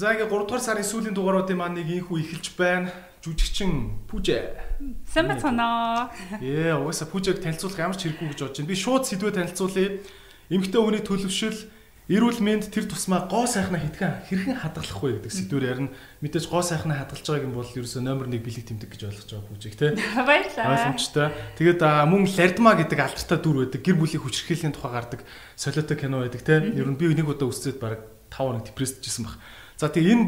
За ингээ 3 дугаар сарын сүүлийн дугааруудын маань нэг инхүү эхэлж байна. Жүжигчин Пүжэ. Сайн бацгаана. Ээ, угаасаа Пүжэг танилцуулах ямар ч хэрэггүй гэж бодож байна. Би шууд сэдвээ танилцуулъя. Эмэгтэй хүний төлөвшил эрүүл мэнд тэр тусмаа гоо сайхнаа хитгэн хэрхэн хадгалахгүй гэдэг сэдвээр ярина. Мэдээж гоо сайхнаа хадгалж байгааг юм бол ерөөсөө номер 1 бэлэг тэмдэг гэж ойлгож байгаа Пүжэг тий. Баярлалаа. Ойлгомжтой. Тэгээд мөн Лардма гэдэг алдартай дүр байдаг. Гэр бүлийн хүчирхээлийн тухай гардаг солиотой кино байдаг тий. Ер нь би нэг удаа үзсээд баг 5 хоног депрессджсэн баг. За тэгээ энэ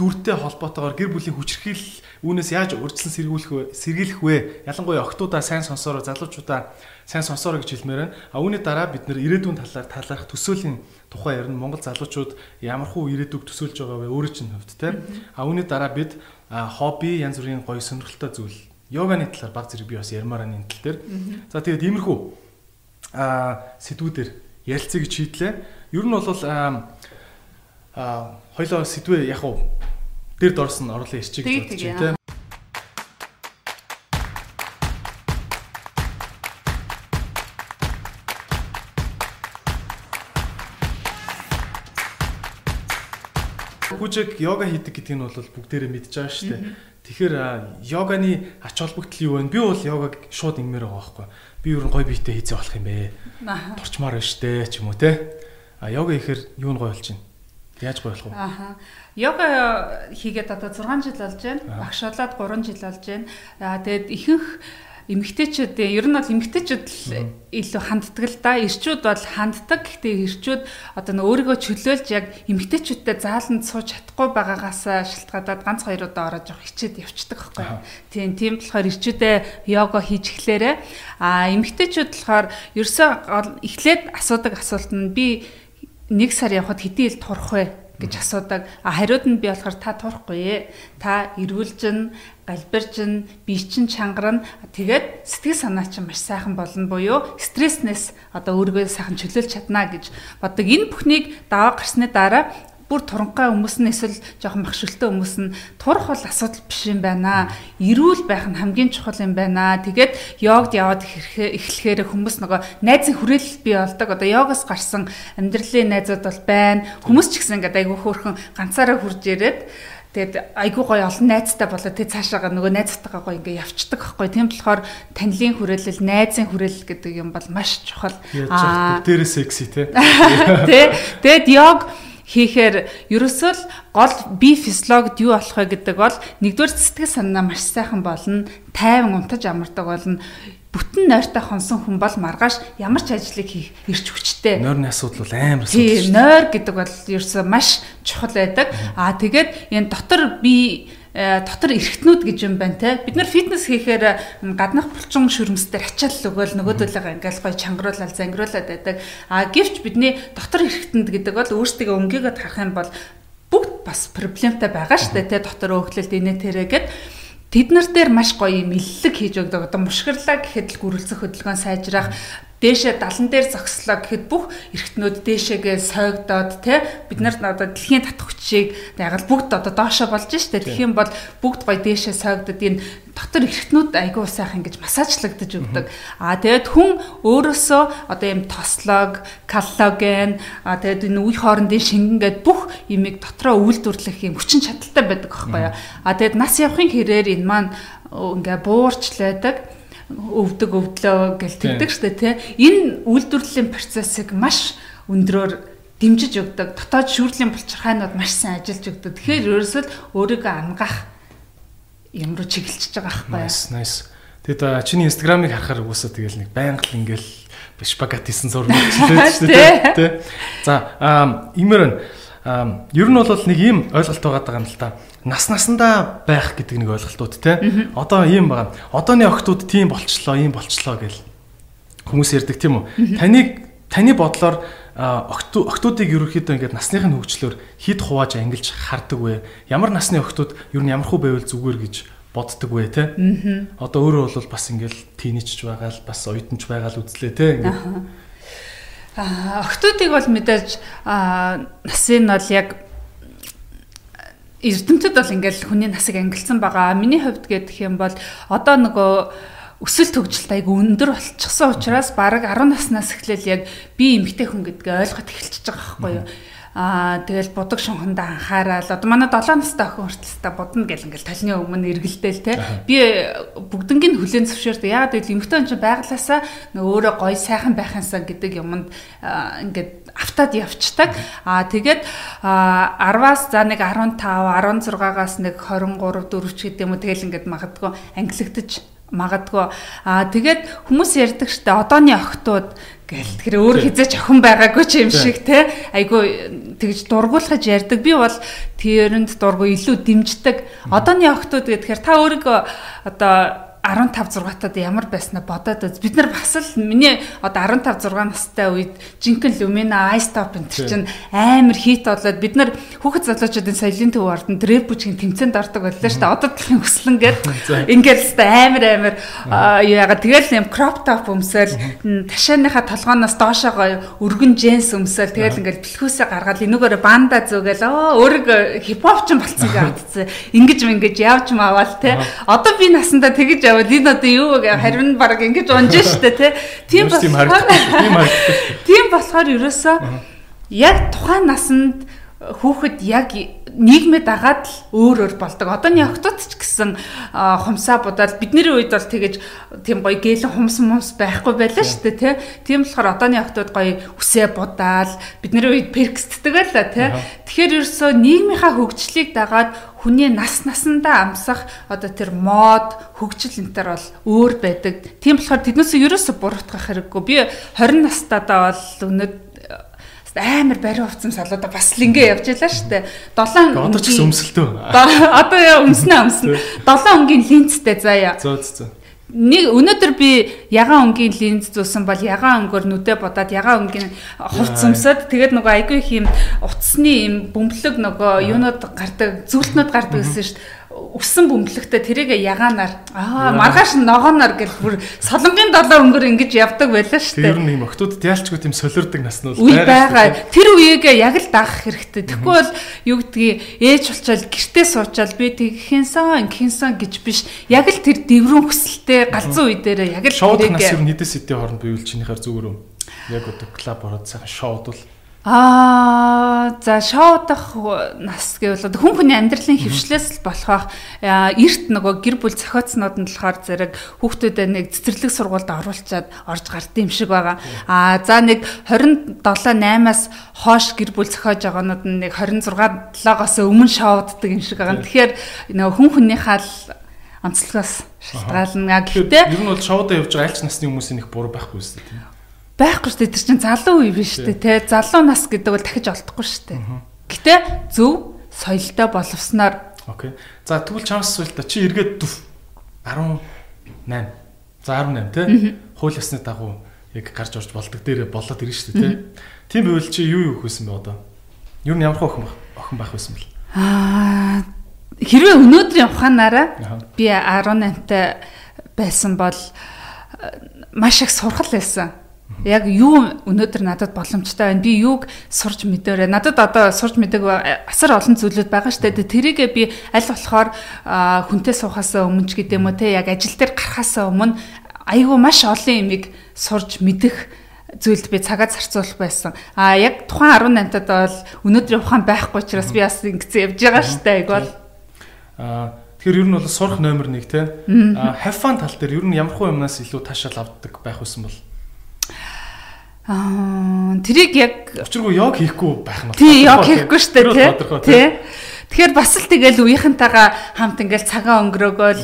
дүртэй холбоотойгоор гэр бүлийн хүчрхийл үүнээс яаж урьдчилан сэргийлэх вэ? Сэргийлэх вэ? Ялангуяа охтуудаа сайн сонсороо, залуучуудаа сайн сонсороо гэж хэлмээр байна. А үүний дараа бид нэр ирээдүйн талаар талаарх төсөөлийн тухай ярина. Монгол залуучууд ямархуу ирээдүг төсөөлж байгаа вэ? Өөрөө чинь хувьд те. А үүний дараа бид хобби, янз бүрийн гоё сонирхолтой зүйл йоганы талаар баг зэрэг би бас ярмаар энэ тал дээр. За тэгээд иймэрхүү а сэдвүүдээр ярилцъя гэж шийдлээ. Ер нь бол а хоёлоо сэдвээ яг уу дээр дорсон орлоо ирчих гэж тийм. Бүжиг йога хийдэг гэдэг нь бол бүгдээрээ мэдж байгаа шүү дээ. Тэгэхээр йоганы ач холбогдол юу вэ? Би бол йогаг шууд ингэмээр байгаа байхгүй. Би ер нь гой биетэй хийцээ болох юм бэ? Турчмаар байна штэ ч юм уу те. А йога ихээр юу нь гой болж байна? Яаж гоё болох вэ? Аха. Йога хийгээд одоо 6 жил болж байна. Багш болоод 3 жил болж байна. Аа тэгээд ихэнх эмэгтэйчүүд ер нь бол эмэгтэйчүүд илүү ханддаг л да. Ирчүүд бол ханддаг. Гэхдээ ирчүүд одоо нэг өөрийгөө чөлөөлж яг эмэгтэйчүүдтэй зааланд сууж чадахгүй байгаагаас шалтгаалаад ганц хоёр удаа ороод явах хичээд явцдаг байхгүй. Тийм тийм болохоор ирчүүдээ йога хийж эхлээрээ а эмэгтэйчүүд болохоор ерөөсөө эхлээд асуудаг асуулт нь би нэг сар явхад хэдийн ил турах вэ гэж асуудаг. А хариуд нь би болохоор та турахгүй. Та эрүүлжин, галбиржин, бие чин чангарна. Тэгээд сэтгэл санаа чинь маш сайхан болно буюу стресснээс одоо өөрийгөө сайхан чөлөөлж чадна гэж боддог. Энэ бүхнийг даваа гарсны дараа бүр туранхай хүмүүс нь эсвэл жоохон махшилттай хүмүүс нь турах бол асуудал биш юм байна. Ирүүл байх нь хамгийн чухал юм байна. Тэгээд йогд яваад эхлэхээр хүмүүс нөгөө найзын хүрээлэл бий болдог. Одоо йогоос гарсан амьдралын найзууд бол байна. Хүмүүс ч гэсэн ингээд айгүй хөөрхөн ганцаараа хурж ирээд Тэгэд айгүй гоё олон найзтай болоод тэг цаашаага нөгөө найзтайгаа гоё ингээ явцдаг байхгүй. Тийм болохоор танилын хүрээлэл, найзын хүрээлэл гэдэг юм бол маш чухал. Аа бүгдээрээ секси. Тэ. Тэгэд йог хийхээр ерөөсөө л гол би физиологид юу болох вэ гэдэг бол нэгдүгээр сэтгэл санаа маш сайхан болно, тайван унтаж амардаг болно бүтэн нойртой хонсон хүн бол маргааш ямар ч ажлыг хийх эрч хүчтэй. Нойрны асуудал бол амар асуудал. Тийм, нойр гэдэг бол ерөөсөө маш чухал байдаг. Аа тэгээд энэ дотор би дотор эргэтнүүд гэж юм байна те. Бид нар фитнес хийхээр гаднах булчин шүрмсдэр ачаал өгөөл нөгөөдөлөө ингээл гоё чангаруулал зангируулад байдаг. А гэвч бидний дотор эргэтэнд гэдэг бол өөрсдөө өнгийгөө харах юм бол бүгд бас проблемтай байгаа штэ те. Дотор өөхлөлт инээ тэрэгэд тэд нар дээр маш гоё юм иллэг хийж өгдөг. Одоо мушгирлаа гэхэд л гүрэлцэх хөдөлгөөн сайжрах дээшээ далан дээр зогслоо гэхэд бүх эргэтнүүд дээшээгээ сойгдоод те бид нар одоо дэлхийн татах хүчийг ягаад бүгд одоо доошоо болж штэ. Тэгэх юм бол бүгд гоё дээшээ сойгдод энэ дотор эргэтнүүд айгүй сайхан ингэж массажлагдаж өгдөг. Аа тэгээд хүн өөрөөсөө одоо юм тослог, коллаген аа тэгээд энэ үе хоорондын шингэн гээд бүх имийг дотроо үйлдвэрлэх юм хүчин чадалтай байдаг аахгүй юу. Аа тэгээд нас явахын хэрээр энэ маань ингээ буурчлаадаг өвдөг өвдлөө гэл тэгдэг штэ тий. Энэ үйлдвэрлэлийн процессыг маш өндрөөр дэмжиж өгдөг. Дотоод шүүрлийн булчирхайнууд маш сайн ажиллаж өгдөг. Тэгэхээр ерөөсөө өөрийгөө ангаах юм руу чиглэж байгаа байхгүй юу? Nice, nice. Тэгэд чиний инстаграмыг харахаар уусаа тэгэл нэг байнга л ингээл бишбагат хийсэн зураг хэлээд шүү дээ тий. За имэр байна. Ер нь бол нэг ийм ойлголт байгаа юм л та нас насандаа байх гэдэг нэг ойлголтууд те. Одоо ийм байгаа. Одооны охтууд тийм болчлоо, ийм болчлоо гэл хүмүүс ярьдаг тийм үү? Таныг таны бодлоор охтуудыг ерөөхдөө ингээд насныхын хөгжлөөр хид хувааж ангилж хардаг вэ? Ямар насны охтууд ер нь ямар хөө байвал зүгээр гэж боддог вэ те? Одоо өөрөө бол бас ингээд тийнейч байгаа л бас оюутанч байгаа л үзлээ те. Ингээд охтуудыг бол мэдээж насын бол яг эрдэмтэд бол ингээл хүний насыг ангилсан байгаа. Миний хувьд гэх юм бол одоо нөгөө өсөл төгжилт айгу өндөр болчихсон учраас бараг 10 наснаас эхлээл яг би эмгтэй хүн гэдгээ ойлгоод эхэлчихэж байгаа байхгүй юу. Аа тэгэл будаг шунхандаа анхаарал. Одоо манай 7 настай охин хүртэлтэй будна гэл ингээл талны өмнө эргэлдээл те. Би бүгднийг хүлэн зөвшөөрдөг. Яг тэгэл эмхтэн чинь байглаасаа өөрөө гоё сайхан байхансаа гэдэг юмд ингээд автаад явцдаг. Аа тэгээд 10-аас за нэг 15, 16-аас нэг 23, 4 ч гэдэг юм уу тэгэл ингээд магадгүй англигдаж магадгүй аа тэгээд хүмүүс ярьдаг штэ одооны охтууд гэл. Тэгэхээр өөр хизээч охин байгаагүй ч юм шиг те айгу тэгж дургуулхаж ярьдаг. Би бол тэрэнд дургу илүү дэмждэг. Одооны охтууд гэхээр та өөрийгөө одоо 15 6-тад ямар байснаа бодоод үз. Бид нар бас л миний одоо 15 6 настай үед жинхэнэ Lumina Ice Top энэ чинь амар хит болоод бид нар хүүхэд залуучуудын соёлын төв ордон рэп бүжгийн тэмцээнд ордог байлаа шүү дээ. Одоо тахын хүслэн гээд ингээд л амар амар яагаад тэгэл юм crop top өмсөөл ташааныхаа толгооноос доошоо өргөн джинс өмсөөл тэгэл ингээд бэлхүүсээ гаргаад энүүгээр банда зөөгөл оо өөрөг хип хоп ч болсон гэж ингэж ингэж явж маавал те. Одоо би насандаа тэгэж яваад энэ одоо юу вэ харин баг ингэж унж штэ тий. Тийм болохоор тийм болохоор ерөөсөө яг тухайн насанд хүүхэд яг нийгмээ дагаад л өөр өөр болдог. Одооний охтууд ч гэсэн хумсаа будаад бидний үед бол тэгэж тийм гоё гэлэн хумс мумс байхгүй байлаа шүү дээ тий. Тийм болохоор одооний охтууд гоё үсээ будаал бидний үед перкстдэг байлаа тий. Тэгэхээр ерөөсөө нийгмийнхаа хөгжлийг дагаад хүний нас насандаа амсах одоо тэр мод хөгжил энэ төр бол өөр байдаг. Тийм болохоор тэднээсээ ерөөсө буруутгах хэрэггүй. Би 20 настайдаа бол өнөд амар бариу хувцсан салуудаа бас л ингээ явж ялаа штэ. 7 одоо ч гэсэн өмсөлтөө. Одоо яа өмснө өмснө. 7 өнгийн линзтэй заяа. Зөө зөө нэг өнөөдөр би ягаан өнгийн линз зүүсэн бол ягаан өнгөөр нүдэ бодоод ягаан өнгийн хувц өмсөд. Тэгээд нөгөө айгүй их юм утасны юм бөмбөлөг нөгөө юунууд гардаг зүйлтнүүд гардаг гэсэн шүү дээ өссөн бөмбөлөгтэй тэрийг ягаанаар аа маргааш ногооноор гэл бүр солонгийн долоо өнгөр ингэж явдаг байлаа шүү дээ. Тэр нь юм октод яалчгүй тийм солиордог наснууд байгаа. Тэр үеийг яг л даах хэрэгтэй. Тэгэхгүй бол юу гэдгийг ээж болчоод гэртээ суучаал би тэгхэнсэн ингэхэнсэн гэж биш. Яг л тэр дэврэн хүсэлтэй галзуу үе дээр яг л тэрийг нас юу нэдэс эдийн хооронд биелж чинийхэр зүгээр үү? Яг одоо клуб ороод сайхан шоуд бол Аа за шоудах нас гэвэл хүн хүний амьдралын хөвшлээс л болох эрт нөгөө гэр бүл зохиоцнууд нь болохоор зэрэг хүүхдүүдэд нэг цэцэрлэг сургуульд оруулчаад орж гард юм шиг байгаа. Аа за нэг 27 8-аас хоош гэр бүл зохиож байгаанууд нь нэг 26 7-оос өмнө шоуддаг юм шиг байгаа. Тэгэхээр нөгөө хүн хүнийхээ л онцлогоос шалтгаална. Гэхдээ ер нь бол шоудаа явж байгаа альч насны хүмүүсийн их буруу байхгүй үстэй тийм байхгүй шүү дээ тэр чинь залуу үе биш үү те залуу нас гэдэг бол дахиж олдохгүй шүү дээ. Гэтэ зөв соёлтой боловсноор Окей. За тэгвэл чамс асуулт чи эргээд дүв 18. За 18 те. Хууль ёсны дагуу яг гарч орж болдог дээр болоод ирнэ шүү дээ те. Тийм байвал чи юу юу хийсэн бэ одоо? Юу нь ямар байх охин байх байсан бэл? Аа хэрвээ өнөөдрийн ухаанаараа би 18-тай байсан бол маш их сурхал байсан яг юу өнөөдөр надад боломжтой байна. Би юуг сурч мэдээрээ. Надад одоо сурч мэдэг асар олон зүйлүүд байгаа шүү дээ. Тэрийгээ би аль болохоор хүнтэй суухаас өмнө ч гэдэм үү те яг ажил дээр гарахаас өмнө айгүй маш олон юмыг сурч мэдэх зүйлд би цагаа зарцуулах байсан. А яг тухайн 18-тад бол өнөөдрийн ухаан байхгүй учраас би бас ингэсэн явж байгаа дээ. Айгүй бол а Тэгэхээр ер нь бол сурах номер 1 те. А have fun тал дээр ер нь ямархуу юмнаас илүү таашаал авдаг байх байсан бол Аа тэрийг яг учиргүй яг хийхгүй байх нь. Тий, яг хийхгүй шүү дээ, тий. Тэгэхээр бас л тэгэл үеийнхэнтэйгээ хамт ингээл цагаан өнгөрөөгөөл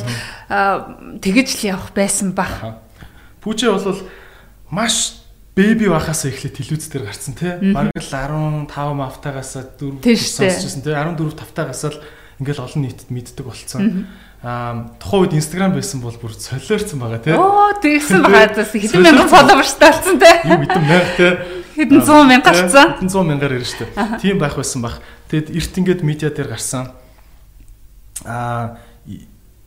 тэгэж л явах байсан баг. Пүүчээ бол маш бэби байхаас эхлээд телевиз дээр гарцсан тий. Бараг л 15 мафтагаас 4 сонсчихсон тий. 14 тавтагаас л ингээл олон нийтэд мэддэг болцсон аа тухайн үед инстаграм байсан бол бүр солиорцсон байгаа тий. Оо тэгсэн байгаа зас хэдэн мянган фолловерстай болсон тий. Юу хэдэн мянга тий. Хэдэн 100 мянга гарцсан. Хэдэн 100 мянгаар ирж штэ. Тийм байх байсан баг. Тэгэд эрт ингээд медиа дээр гарсан. Аа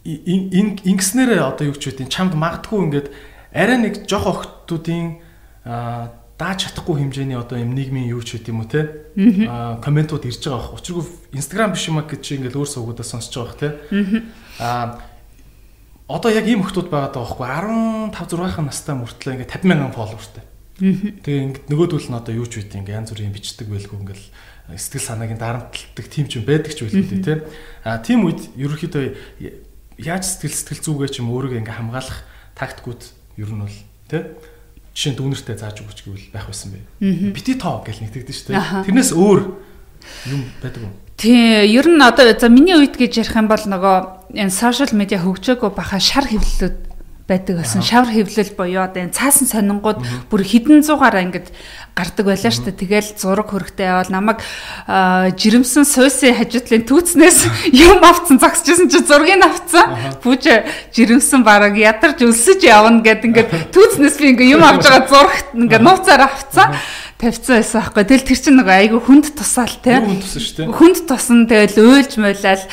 ингэснээр одоо юу ч үгүй чамд магадгүй ингээд арай нэг жоох охтуудын аа дааж чадахгүй хэмжээний одоо юм нийгмийн юу ч гэдэм үү те аа комментууд ирж байгаа бах. Учиргүй инстаграм биш юм а гэж ингээд өөр суугуудаа сонсож байгаа бах те. Аа одоо яг ийм хүмүүс байгаад байгаа байхгүй 15 6 настай мөртлөө ингээд 50 мянган фолловертэй. Тэгээ ингээд нөгөөдөл нь одоо юу ч үгүй ингээд янз бүрийн бичдэг байлгүй ингээд сэтгэл санаагийн дарамтлагдаг тийм ч юм байдаг ч үү те. А тийм үед ерөнхийдөө яаж сэтгэл сэтгэл зүгээ ч юм өөрийгөө ингээ хамгаалах тактикууд ер нь бол те жишээ нь дүүнэртэй зааж өгч гэвэл байх байсан бэ. Бити тоо гэж нэгтгэдэж штэ. Тэрнээс өөр юм байдаг уу? Тий, ер нь одоо за миний үед гэж ярих юм бол нөгөө энэ сошиал медиа хөгжөөгөө баха шар хэвлэлүүд байдаг байсан. Шавар хэвлэл буюу одоо энэ цаасан сонингууд бүр хідэн зугаараа ингээд гардаг байлаа шүү дээ. Тэгэл зураг хөргтэй явал намайг жирэмсэн суйсын хажуудлын түүцнээс юм авцсан зогсчихсан чи зургийг авцсан. Бүж жирэмсэн бараг ядарч өлсөж явна гэд ингээд түүцнээс би ингээд юм авч байгаа зурагт ингээд нууцаар авцсан тавьсан байсан байхгүй. Тэгэл тэр чинь нөгөө айгүй хүнд тусаал те. Хүнд тусан шүү дээ. Хүнд тусан тэгэл уйлж мойлал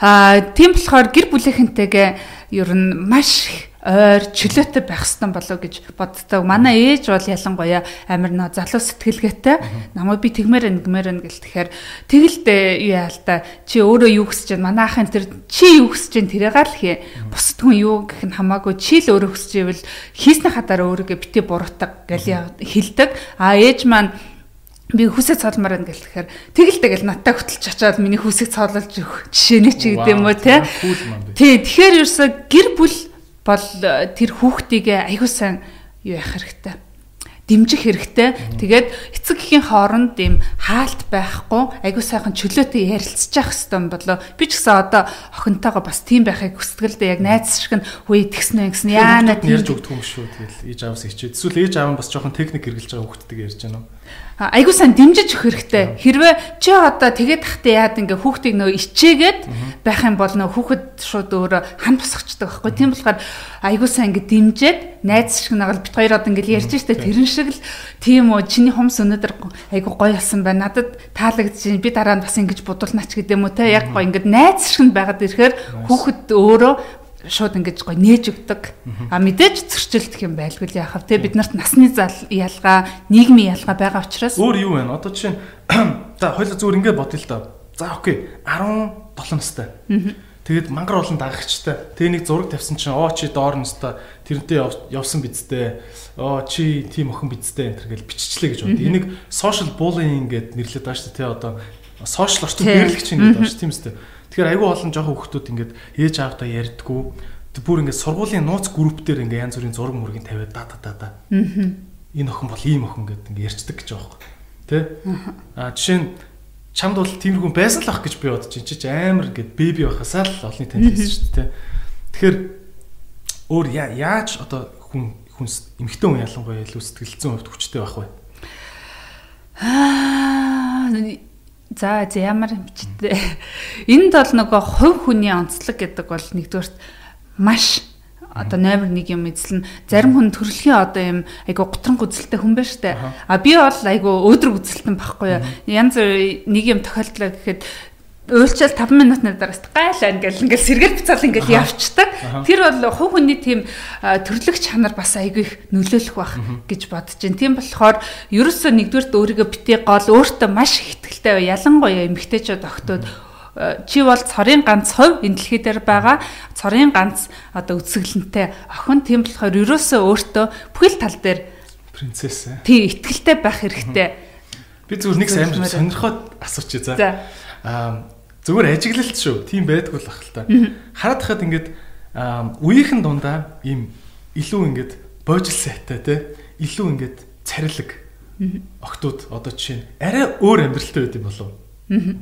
аа тийм болохоор гэр бүлийнхэнтэйгээ ер нь маш ойр чөлөөтэй байх хэрэгтэй болов гэж боддог. Манай ээж бол ялангуяа амир нөө залуу сэтгэлгээтэй. Намайг би тэгмээр ингэмээр нь гэл тэгэхээр тэгэлдээ юу яа л та чи өөрөө юу хүсэж байна? Манай ахын тэр чи юу хүсэж байна тэрийг л хий. Бусд хүн юу гэх нь хамаагүй чи л өөрөө хүсэж ивэл хийсний хатаар өөрийгөө бити буруутаг гэл хэлдэг. А ээж маань би хүсээ цолмоор байна гэл тэгэхээр тэгэлдээ гэл надтай хөтөлж очоод миний хүсээ цоололж өгөх жишээ нэг ч гэдэг юм уу те. Тий, тэгэхээр ерөөсө гэр бүл бол э, тэр хүүхдийгээ аягүй сайн юу яах хэрэгтэй дэмжих хэрэгтэй. Тэгээд эцэг эхийн хооронд ийм хаалт байхгүй, айгуу сайхан чөлөөтэй ярилцчих хэвээр болоо. Би ч гэсэн одоо охинтойгоо бас тийм байхыг хүсдэг л дээ. Яг найз шиг нь хөөе тэгснэ гэсэн яана тийм ярьж өгдөг юм шүү. Тэгэл ээж аавс хичээд. Эсвэл ээж аав нь бас жоохон техник хэрэгжилж байгаа хүүхдтэйг ярьж байна уу? Айгуу сан дэмжиж өгөх хэрэгтэй. Хэрвээ чи одоо тэгээд тахтай яад ингээ хүүхдийг нөө ичээгээд байх юм бол нөө хүүхэд шууд өөрөө хан тусахчдаг байхгүй. Тийм болохоор айгуу сан ингээ дэмжээд найз шиг нагаал бит хоёр одоо ингээ ярьж штэ тэрэн шиг л тийм үү чиний хумс өнөдөр айгуу гоё болсон байна. Надад таалагдчих. Би дараа нь бас ингэж будулнаач гэдэг юм уу те яг гоё ингээ найз шиг байгаад ирэхээр хүүхэд өөрөө шууд ингэж гой нээж өгдөг. А мэдээж зөрчилдөх юм байлгүй л яхав те бид нарт насны зал ялгаа, нийгмийн ялгаа байгаа учраас өөр юу вэ? Одоо жишээ нь за хоёул зүгээр ингэ бодъё л доо. За окей 17 настай. Тэгээд мангар олон дагагчтай. Тэгээ нэг зураг тавьсан чинь оо чи доор настай тэрнтэй явсан бидтэй. Оо чи тийм охин бидтэй энэ гэж биччихлээ гэж бод. Энийг social bullying гэд нэрлэдэг байгаа шүү. Тэ одоо social орчин хэрэглэгч юм гэдэг байна шүү тийм үстэй. Тэгэхээр айгүй олон жоохон хүмүүс ингээд ээж аавтаа ярьдгүү. Бүр ингээд сургуулийн нууц групп дээр ингээд янз бүрийн зураг мөргийг тавиад да да да да. Аа. Энэ охин бол ийм охин гэдэг ингээд ярьцдаг гэж байгаа юм. Тэ? Аа жишээ нь чамд бол тийм хүн байсан л ах гэж би бодож чинь чи амар ингээд беби байхасаа л олны танд хэлсэн шүү дээ. Тэгэхээр өөр яаж одоо хүн хүн эмэгтэй хүн ялангуяа илүү сэтгэлзэн хувьд хүчтэй байх вэ? Аа За за ямар хэмжтэй. Энд бол нөгөө хувь хүний онцлог гэдэг бол нэгдүгээрт маш одоо номер 1 юм эзлэн зарим хүн төрөлхийн одоо юм айгу гутран гүзэлтэй хүн байна штэ. А би бол айгу өөдрөг гүзэлтэн байхгүй юу. Янз нэг юм тохиолдлоо гэхэд уйлчаал 5 минутны дараас гайлаа ингээл ингээл сэргэл буцаал ингээл явцдаг. Тэр бол хувь хүний тийм төрлөх чанар бас айгүй их нөлөөлөх бах гэж бодож байна. Тийм болохоор ерөөсөө нэгдүгээрт өөрийгөө битээ гол өөртөө маш их ихтэй ялангуяа эмэгтэйчүүд охтууд чи бол цорын ганц хувь энэ дэлхий дээр байгаа? Цорын ганц одоо үсгэлэнтэй охин. Тийм болохоор ерөөсөө өөртөө бүхэл тал дээр принцесс тий ихтгэлтэй байх хэрэгтэй. Би зүгээр нэг сайн сонирхоод асуучих. За. Аа Зүгээр ажиглалт шүү. Тийм байдгүй л ах л та. Хараад хахад ингээд үеийнхэн дундаа ийм илүү ингээд боожил сайтай те илүү ингээд царилэг октод одоо жишээ нь арай өөр амьдралтай байд юм болов.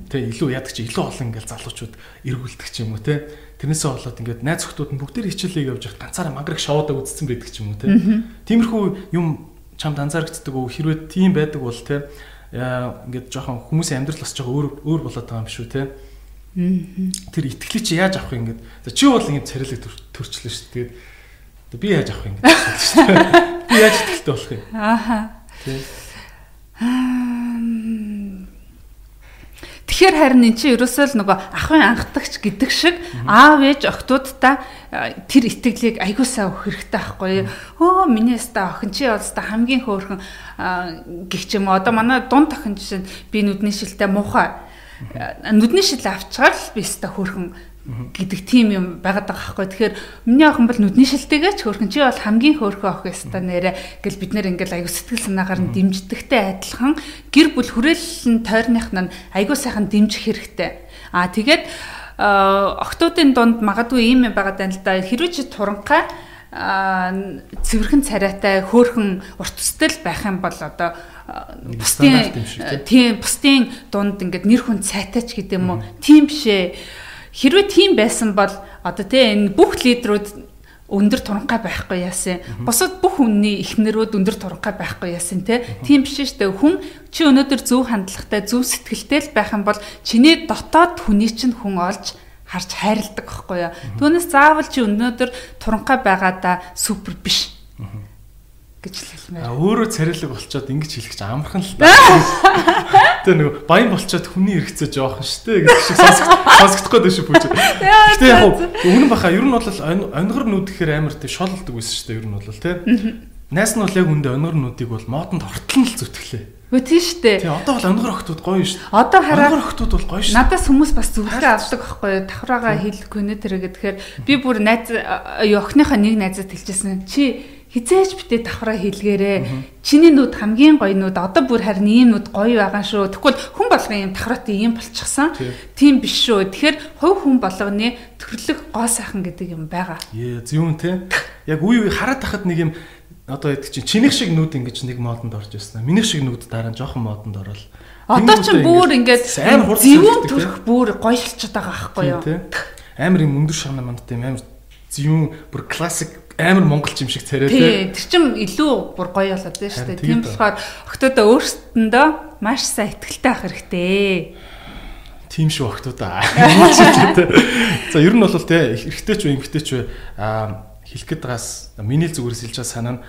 Тэ илүү яадаг чи илүү олон ингээд залуучууд эргүүлдэг ч юм уу те. Тэрнээсээ болоод ингээд найз охтууд нь бүгдээр хичээлээ явж явах ганцаараа мангар шоудаа үзсэн байдаг ч юм уу те. Тиймэрхүү юм чамд анзаарэгддэг үү хэрвээ тийм байдаг бол те ингээд жоохон хүмүүсийн амьдрал бас жоохон өөр өөр болоод байгаа юм шүү те. Тэр итгэлийг чи яаж авах юм ингээд. За чи бол ингэ царилэг төрчлөө шүү. Тэгээд би яаж авах юм ингээд шүү. Би яаж итгэлтэй болох юм? Ааха. Тэгэхээр харин эн чинь ерөөсөө л нөгөө ахын анхдагч гэдэг шиг аав ээж охтуудтай тэр итгэлийг сайн өгөх хэрэгтэй байхгүй юу? Өө миний яста охин чи болста хамгийн хөөрхөн гих ч юм уу. Одоо манай дунд охин жишээ би нүдний шилтэй муухай нүдний шил авчгаар л би өстө хөөрхөн гэдэг тийм юм байгаад байгаа байхгүй. Тэгэхээр миний охин бол нүдний шилтэйгээ ч хөөрхөн чи бол хамгийн хөөрхөн охин өстө нэрэ гэл бид нэр ингээл аягүй сэтгэл санаагаар нь дэмждэгтэй адилхан гэр бүл хүрээлэн тойрных нь аягүй сайхан дэмжих хэрэгтэй. Аа тэгээд октоодын дунд магадгүй ийм юм байгаа даа л да. Хэрвээ чи туранхай цэвэрхэн царайтай хөөхөн урт төстэй байх юм бол одоо бусдын тийм бусдын дунд ингээд нэр хүн цайтаач гэдэг юм уу тийм бишээ хэрвээ тийм байсан бол одоо тийм энэ бүх лидерүүд өндөр туранхай байхгүй яасан. Бусад бүх үнний ихнэрүүд өндөр туранхай байхгүй яасан те. Тийм биш шүү дээ. Хүн чи өнөөдөр зөв хандлагатай, зөв сэтгэлтэй л байх юм бол чиний дотоод хүний чинь хүн олж харж хайрладаг байхгүй юу. Түүнээс заавал чи өнөөдөр туранхай байгаадаа супер биш гэж хэлмээр. А өөрөө царилэг болчоод ингэж хэлэх чинь амархан л та. Тэгээ нөгөө баян болчоод хүний хэрэгцээ жоохон штэ гэж шиг сонсогдох гээд шүү бүж. Гэтэ яг үнэн баха ер нь бол онгор нүд гэхээр амар тий шололдог байсан штэ ер нь бол тий. Найс нь бол яг үндэ онгор нүдийг бол модонд хортол нь л зүтгэлээ. Үгүй тийм шүү дээ. Тий, одоо бол онгор охтууд гоё шүү дээ. Одоо хараа онгор охтууд бол гоё шүү. Надаас хүмүүс бас зүрхээ авдаг байхгүй юу? Давхраагаа хэлэхгүй нэ тэрэ гэхээр би бүр найз охиныхоо нэг найзад хэлчихсэн. Чи хизээч битээ давхраа хийлгээрээ. Чиний нүд хамгийн гоё нүд одоо бүр харин ийм нүд гоё байгаа шүү. Тэгвэл хүн болгон ийм давхраатай ийм болчихсон. Тийм биш шүү. Тэгэхээр хувь хүн болгоны төрлөх гоо сайхан гэдэг юм байгаа. Ээ зөвүүн те. Яг үе үе хараад тахад нэг юм одоо ядг чинь чиних шиг нүд ингэж нэг модонд орж ирсэн. Минийх шиг нүд дараа нь жоохон модонд орол. Одоо ч бүр ингээд зөвүүн төрөх бүр гоёлчод байгаа байхгүй юу? Амар юм өндөр шагнаа мандтай юм амар зөвүүн бүр классик амар монголч юм шиг царай тий. Тэр чин илүү бүр гоё болоод байна шүү дээ. Тийм болохоор октодоо өөрсдөндөө маш сайн ихтэй авах хэрэгтэй. Тийм шүү октодоо. За ер нь бол тий эрэгтэй ч үү эмэгтэй ч үү аа хэлэх гээд байгаас миний зүгээрс хэлж байгаа санаа нь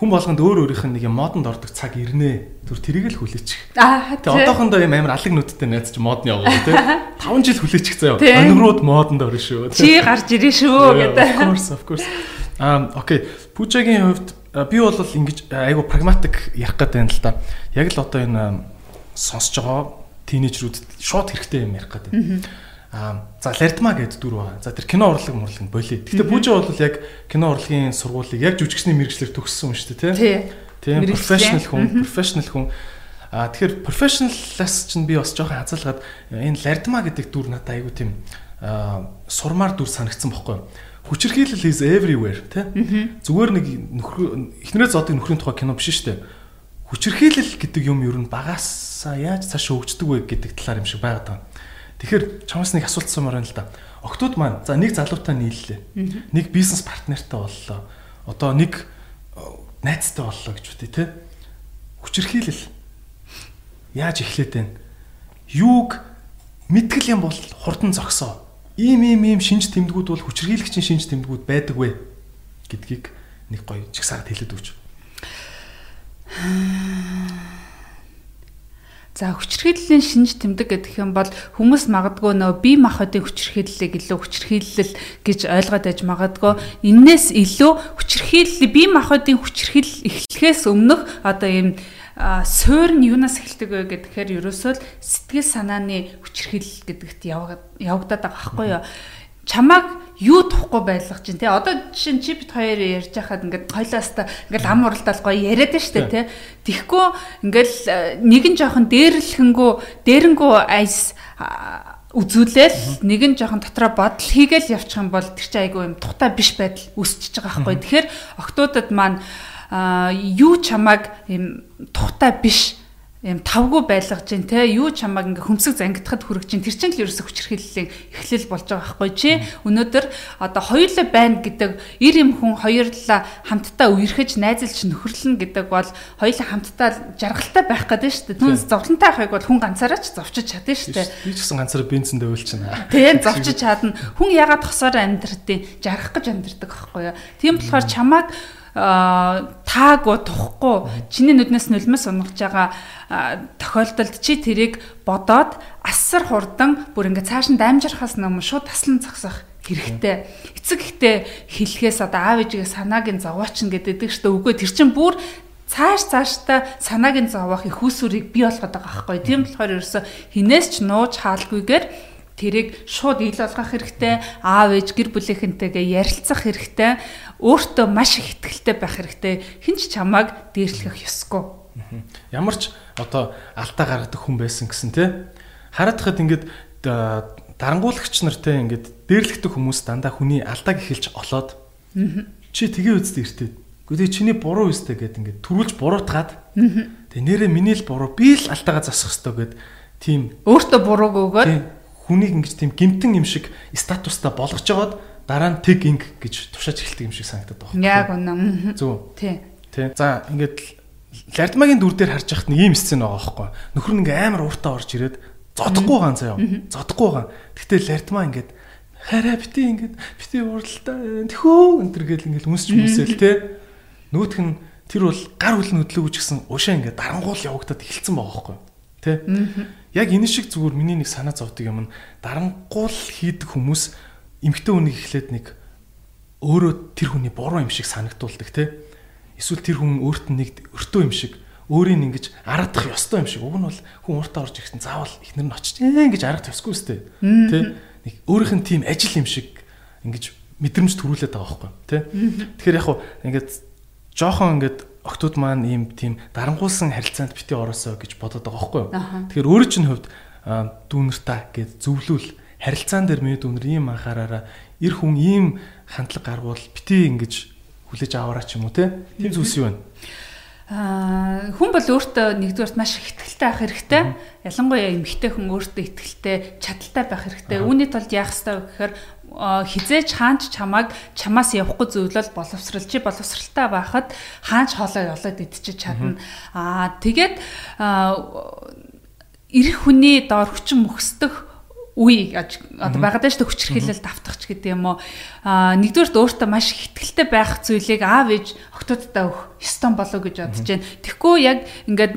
хүн болгонд өөр өөрийнх нь нэг юм модонд ордог цаг ирнэ. Түр тэрийг л хүлээчих. Аа тэгээ одоохондоо юм амар алаг нүдтэй найз чи модны яваа тий. 5 жил хүлээчих заяа. Өнөрүүд модонд орно шүү. Чи гарч ирэн шүү гэдэг. Of course of course. Аа окей. Пужагийн хувьд би бол ингэж айгу прагматик ярих гэдэг юм л да. Яг л одоо энэ сонсож байгаа тийнейжрүүд шууд хэрэгтэй юм ярих гэдэг. Аа за Лертма гэдэг дүр байгаа. За тэр кино урлаг мурлаг болиё. Гэтэ Бүжи бол яг кино урлагийн сургуулийг яг жүжигчний мэрэгчлэр төгссөн юм шүү дээ, тий. Тийм профешнл хүн, профешнл хүн. Аа тэгэхээр профешналлаас чинь би бас жоохон хазаалгаад энэ Лертма гэдэг дүр надад айгу тийм аа сурмаар дүр санагдсан бохгүй юу? Хүчирхийлэл is everywhere тий. Зүгээр нэг нөхөр эхнэрээ зодыг нөхрийн тухай кино биш шүү дээ. Хүчирхийлэл гэдэг юм ер нь багасаа яаж цааш хөгждөг вэ гэдэг талаар юм шиг байгаад байна. Тэгэхээр чамаас нэг асуулт сумаар байна л да. Октод маань за нэг залуутай нийллээ. Нэг бизнес партнертай боллоо. Одоо нэг найзтай боллоо гэж үтэй те. Хүчирхийлэл яаж эхлээд байна? Юуг мэтгэл юм бол хурдан зогсоо. Ийм ийм ийм шинж тэмдгүүд бол хүчирхийлэгчийн шинж тэмдгүүд байдаг вэ гэдгийг нэг гоё чигсаад хэлээд өгч. За хүчирхийллийн шинж тэмдэг гэдэг юм бол хүмүүс магадгүй нөө бие махбодын хүчирхийллийг илүү хүчирхийлэл гэж ойлгоод байж магадгүй энээс илүү хүчирхийлэл бие махбодын хүчирхийлэл эхлэхээс өмнөх одоо ийм суур нь юунаас эхэлдэг вэ гэхээр ерөөсөө сэтгэл санааны хүчирхийлэл гэдэгт явагдаад байгаа байхгүй юу? Чамааг юу тухгүй байлгах чинь тий одоо жишээ нь чи бит хоёр ярьж байхад ингээд хоёлаастаа ингээд ам уралдаал гоё яриад нь штэ тий Тэгэхгүй ингээл э, нэгэн жоохон дээрлэхэнгүү дээрэнгүү айс үзүүлээл нэгэн жоохон дотроо бодол хийгээл явчих юм бол тэр чинь айгүй юм тухтай биш байдал үүсчихэж байгаа байхгүй. Тэгэхээр октодод маань юу чамааг юм тухтай биш юм тавгүй байлгаж чинь те юу чамааг ингээ хөмсөг зангидахад хүрэх чинь тэр чинь л ерөөсө хүчрхийллийн эхлэл болж байгаа байхгүй чи? Өнөөдөр одоо хоёулаа байна гэдэг ир юм хүн хоёрлаа хамтдаа үерхэж найзалж нөхөрлөн гэдэг бол хоёулаа хамтдаа жаргалтай байх гэдэг шүү дээ. Түнс зовлонтой байхыг бол хүн ганцаараа ч зовчиж чадна шүү дээ. Би ч гэсэн ганцаараа бензиндээ уйлчихна тийм зовчиж чадна. Хүн ягаад тосоор амьдрдیں жаргах гэж амьдрдаг байхгүй юу? Тийм болохоор чамааг таагүй тухгүй. Чиний нүднээс нулимс унгаж байгаа тохиолдолд чи тэрийг бодоод асар хурдан бүр ингээ цааш нь дамжирхаас өмнө шууд таслан зогсох хэрэгтэй. Эцэг ихтэй хэлэхээс одоо аав ээжигээ санааг нь зовооч нь гэдэг штэ үгүй тэр чин бүр цааш цааштай санааг нь зовоох их усүрийг бий болгоод байгаа байхгүй. Тийм болохоор ерөөсө хинээс ч нууж хаалгүйгээр тэрийг шууд ил болгох хэрэгтэй. Аав ээж гэр бүлийнхэнтэйгээ ярилцах хэрэгтэй өөртөө маш их ихтгэлтэй байх хэрэгтэй. Хэн ч чамааг дээрлэх ёсгүй. Ямар ч одоо алдаа гаргадаг хүн байсан гэсэн те хараад хахад ингээд дарангуулагч нартай ингээд дээрлэгдэх хүмүүс дандаа хүний алдааг эхэлж олоод чи тгээ үстэ иртээ Гэхдээ чиний буруу үстэй гэд ингээд төрүүлж буруутгаад тэгээ нэрээ миний л буруу би л алдаагаа засах хэвээр гэд тийм өөртөө бурууг өгөөд хүнийг ингэж тийм гимтэн юм шиг статустай болгож жагаад дараа нь тэг инг гэж тушааж эхэлдэг юм шиг санагдаад байна. Яг үнэн. Зөв. Тий. Тий. За ингээд Лардмагийн дүр дээр харж яхад нэг ийм сцен байгаа байхгүй. Нөхөр нь ингээ амар ууртаа орж ирээд зодохгүй байгаа заяа. Зодохгүй байгаа. Гэхдээ Лардмаа ингээд хараа бити ингээд бити ууралтаа тэхөө энэ гэл ингээд үнсч мүсэл те. Нүүтх нь тэр бол гар хөлн хөдлөөгүй ч гэсэн ушаа ингээд дарангуул явагдаад эхэлсэн байгаа байхгүй. Тэ? Яг энэ шиг зүгээр миний нэг санаа зовдөг юм нь дарангуул хийдэг хүмүүс эмгтэн хүнийг эхлээд нэг өөрөө тэр хүний буруу юм шиг санагдуулдаг те. Эсвэл тэр хүн өөрт нь нэг өртөө юм шиг өөрийг ингэж араадах ёстой юм шиг. Уг нь бол хүн уртаа орж ирсэн заавал ихнэр нь очиж ингэж араадах ёсгүй сте. Тэ. Нэг өөрийнх нь тийм ажил юм шиг ингэж мэдрэмж төрүүлээд байгаа байхгүй тий. Тэгэхээр яг хуу ингээд жоохон ингээд октод маань ийм тийм дарангуулсан харилцаанд бити ороосоо гэж бодоод байгаа байхгүй. Тэгэхээр өөрөө чинь хувьд дүүнэртаа гэж зөвлөвл харилцаан дээр миний дүүнэр ийм анхаараараа эр хүн ийм хандлага гаргуул бити ингэж хүлээж аваараа ч юм уу те. Тийм зүйлс юу вэ? Аа хүн бол өөртөө нэгдүгээрт маш их ихтэлтэй байх хэрэгтэй. Ялангуяа эмэгтэй хүн өөртөө ихтэлтэй, чадaltaй байх хэрэгтэй. Үүний тулд яах ёстой вэ гэхээр хизээч хаанч чамайг чамаас явахгүй зөвлөл боловсрал чи боловсралтай байхад хаанч хоолой олоод идчих чадна. Аа тэгээд эрх хүний доор хүчин мөхсдөх үе одоо байгаад шүү дээ хүчрхийлэл давтахч гэдэг юм уу? А нэгдүгээрт өөртөө маш их ихтгэлтэй байх зүйлийг аав ээж октодтой өгөх ёстой болов гэж бодож байна. Тэгэхгүй яг ингээд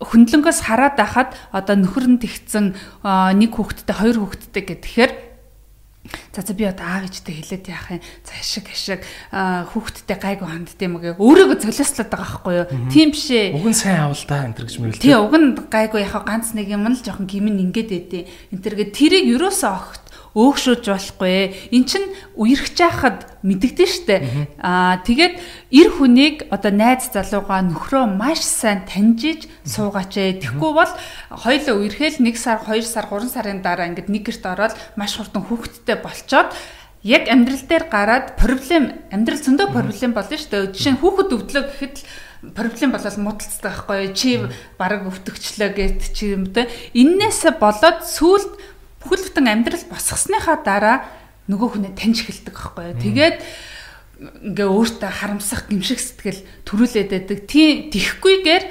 хөндлөнгөөс хараад байхад одоо нөхөр нь тэгсэн нэг хүүхэдтэй хоёр хүүхэдтэй гэхээр За за би одоо аав ээжтэй хэлээд яах юм. За ашиг ашиг хүүхдтэй гайгүй хандд юм гээ. Өөрийгөө золиослоод байгаа байхгүй юу? Тийм биш ээ. Уг нь сайн авал да энэ төр гэж мэрэл. Тий, уг нь гайгүй яхаа ганц нэг юм л жоохон гимэн ингээд өгдөө. Энэ төргээ тэрийг юусоо огт өөгшөөж болохгүй. Эн чин үерхэж яхад мэддэгдэн штэ. Аа тэгээд эр хүнийг одоо найз залууга нөхрөө маш сайн таньжиж суугаач ээ. Тэгэхгүй бол хоёулаа үерхэл 1 сар, 2 сар, 3 сарын дараа ингээд нэг гэрт ороод маш хурдан хүүхэдтэй болчоод яг амьдрал дээр гараад проблем амьдрал зөндөө проблем болно шүү дээ. Жишээ нь хүүхэд өвдлөө гэхэд л проблем болол муудалцдаг байхгүй чи бараг өвтөгчлөө гэт чи юм те эннээсээ болоод сүулт бүхэл бүтэн амьдрал босгосныхаа дараа нөгөө хүнээ таньж эхэлдэг байхгүй юу. Тэгээд ингээ өөртөө харамсах гимшиг сэтгэл төрүүлээд байдаг. Тийм тихгүйгээр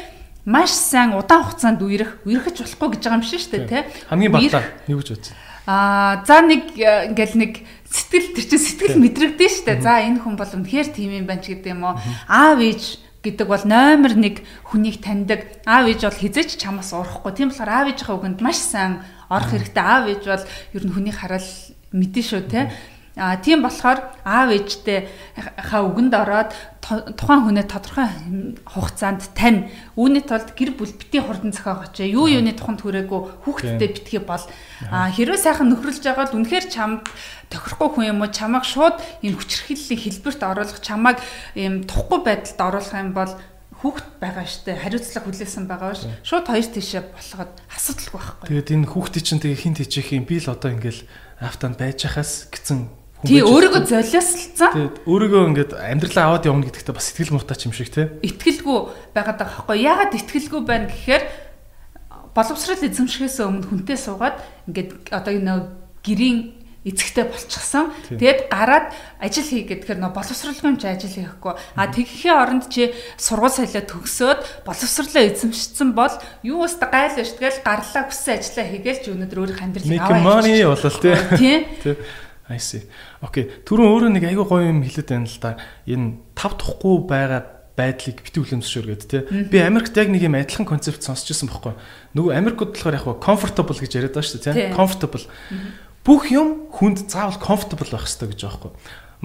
маш сайн удаан хугацаанд үерх үерхэж болохгүй гэж байгаа юм шиг шүү дээ тий. Хамгийн багтаа юу гэж бодсон? Аа за нэг ингээл нэг сэтгэл тэр чинь сэтгэл мэдрэгдэн шүү дээ. За энэ хүн бол үнэхээр тийм юм байна ч гэдэг юм уу. Аав ээж гэдэг бол номер 1 хүнийг таньдаг. Аав ээж бол хизээч чамаас урахгүй. Тийм болохоор аав ээжийнхээ үгэнд маш сайн орох хэрэгтэй. Аав ээж бол ер нь хүний хараал мэдэн шүү те. А тийм болохоор аав ээжтэй ха үгэнд ороод тухайн хүнээ тодорхой хугацаанд тань. Үүний тулд гэр бүл бити хурдан зохиогооч. Юу юуны тухайд хүрээгүй хүүхдтэй битгий бол хэрвээ сайхан нөхрөлж байгаа бол үнэхээр чамд тохирохгүй хүн юм уу чамайг шууд энэ хүчрхийллийн хэлбэрт оруулах чамайг ийм тухгүй байдалд оруулах юм бол хүүхэд байгаа штэ хариуцлага хүлээсэн байгаа ш. Шууд хоёр тишээ болгоод асуудалгүй байхгүй. Тэгээд энэ хүүхдээ чинь тэгээ хинт хийчих юм би л одоо ингээл автанд байж хахаас гэсэн Тий өөрийгөө золиослцсан. Тэгээд өөрийгөө ингээд амьдралаа аваад явна гэдэгтээ бас сэтгэл муутай юм шиг тий. Итгэлгүй байгаад байгаа байхгүй. Яагаад итгэлгүй байна гэхээр боловсрал эзэмшихээс өмнө хүнтэй суугаад ингээд одоо энэ гэрийн эцэгтэй болчихсон. Тэгээд гараад ажил хий гэхээр нөө боловсралгүй ч ажил хийхгүй. А тэгэхийн оронд чи сургууль соёлоо төгсөөд боловсрлоо эзэмшсэн бол юу өстө гайл биш тэгэл гарлаа хүссэн ажиллаа хийгээл чи өнөөдөр өөрийнх амьдралыг аваа. Make money болол тий. Тий. I see. Окей. Түрүүн өөрөө нэг айгүй гоё юм хэлээд байна л да. Энэ тав тухгүй байгаа байдлыг бити үлэмсшөөргээд тий. Би Америкт яг нэг юм адилхан концепт сонсч ирсэн байхгүй. Нөгөө Америкт болохоор яг comfortable гэж яриад байгаа шүү дээ тий. Comfortable. Бүх юм хүнд заавал comfortable байх хэрэгтэй гэж байгаа байхгүй.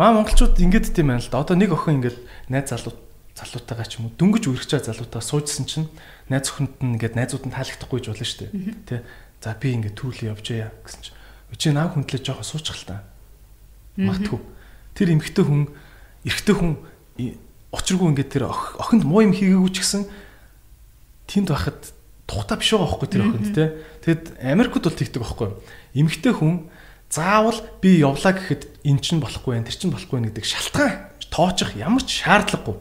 Маа монголчууд ингэдэг тийм байна л да. Одоо нэг охин ингээд найз залуу залуутайгаа ч юм уу дөнгөж үргэж залуутаа суужсэн чинь найз охинд нь ингээд найзууд нь таалагдахгүй ч болно шүү дээ. Тэ. За би ингээд түүл явж яа гэсэн чинь. Чи наав хүндлээ жоохо суучих л та. Магтгүй. Тэр эмгтэй хүн эрэгтэй хүн очиргүй ингээд тэр охинд муу юм хийгээгүй ч гэсэн тэнд байхад тухта биш байгаа байхгүй тэр охинд те. Тэгэд Америкт бол тэгдэг байхгүй. Эмгтэй хүн заавал би явлаа гэхэд эн чинь болохгүй тэр чинь болохгүй гэдэг шалтгаан тоочих ямар ч шаардлагагүй.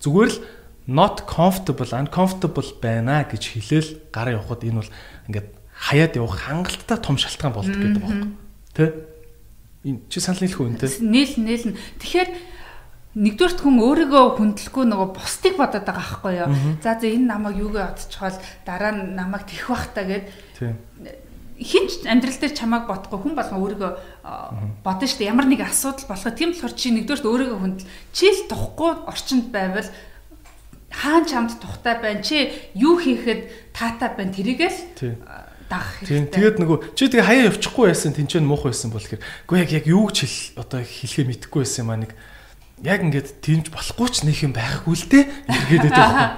Зүгээр л not comfortable, uncomfortable байна гэж хэлээл гараа явахад энэ бол ингээд хаяад явах хангалттай том шалтгаан болдог гэдэг байхгүй. Тэ? Энэ чи санал нийлэх үү энэ? Нийл нийлнэ. Тэгэхээр нэгдүгürt хүн өөрийгөө хүндлэхгүй нөгөө бусдыг бодоод байгаа байхгүй юу. За за энэ намайг юугээ одчихвол дараа нь намайг тэх бах та гэд. Хинч амьдрал дээр чамайг бодохгүй хүн болгон өөрийгөө бодно шүү дээ. Ямар нэг асуудал болоход тийм болохоор чи нэгдүгürt өөрийгөө хүндэл. Чи л тухгүй орчинд байвал хаан чамд тухтай байна. Чи юу хийхэд таатай байна. Тэрийгэл дагах хэрэгтэй. Тийм. Тэгээд нөгөө чи тэгээ хаяа явчихгүй байсан тэнцэн муухай байсан бол гэхээр үгүй яг яг юу гэж хэл одоо хэлхээ мэдэхгүй байсан юм аа нэг яг ингээд тиймж болохгүй ч нэг юм байхгүй л дээ байдаг байхгүй.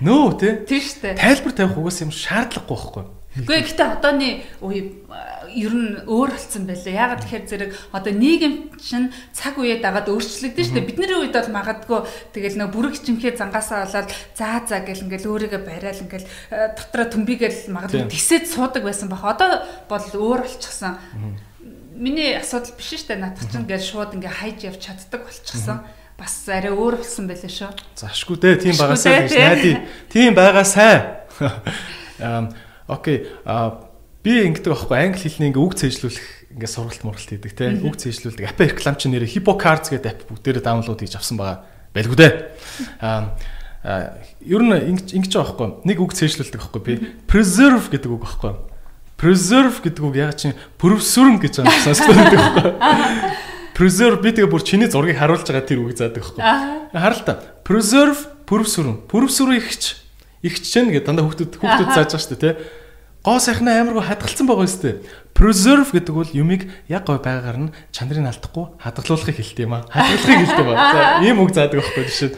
Нөө тий. Тийм штэ. Тайлбар тавих угаас юм шаардлагагүй байхгүй. Гэхдээ гэхдээ одооны үе ер нь өөр болсон байлаа. Ягаад тэгэхээр зэрэг одоо нийгэм чинь цаг үеэ дагаад өөрчлөгдөн шүү дээ. Бидний үед бол магадгүй тэгэл нэг бүрэг чимхээ зангаасаа болоод заа заа гэл ингээл өөрийгөө барайл ингээл э, дотроо төмбигээл магадгүй тисэд суудаг байсан баг. Одоо бол өөр болчихсон миний асуудал биш шүү дээ. Надад ч ингээд шууд ингээд хайж явж чаддаг болчихсон. Бас арай өөр болсон байлаа шүү. Зашгүй дээ. Тийм байгаасаа гэж найдаа. Тийм байгаасаа. Аа окей. Аа би ингэдэг аахгүй англи хэлний ингээ үг цээжлүүлэх ингээ сургалт мургалт хийдэг те. Үг цээжлүүлдэг. Апп реклам чи нэрээ HippoCards гэдэг апп бүгдээрээ даунлоод хийж авсан байгаа. Байлгүй дээ. Аа ер нь ингэж байгаа байхгүй. Нэг үг цээжлүүлдэг аахгүй би. Preserve гэдэг үг аахгүй preserve гэдэг үг яг чинь preserve гэж байгаа сонсдог байхгүй. Preserve би тэгээ бүр чиний зургийг харуулж байгаа тэр үг заадаг байхгүй. Харал та. Preserve preserve. Preserve ихч ихч чинь гэдэг дандаа хүүхдүүд хүүхдүүд зааж байгаа шүү дээ тий. Гоо сайхнаа амаргүй хадгалсан байгаа юм дээ. Preserve гэдэг бол юмыг яг гой байгаагаар нь чанарыг алдахгүй хадгалуулахыг хэлдэг юм аа. Хадгалахыг хэлдэг ба. За ийм үг заадаг байхгүй жишээ.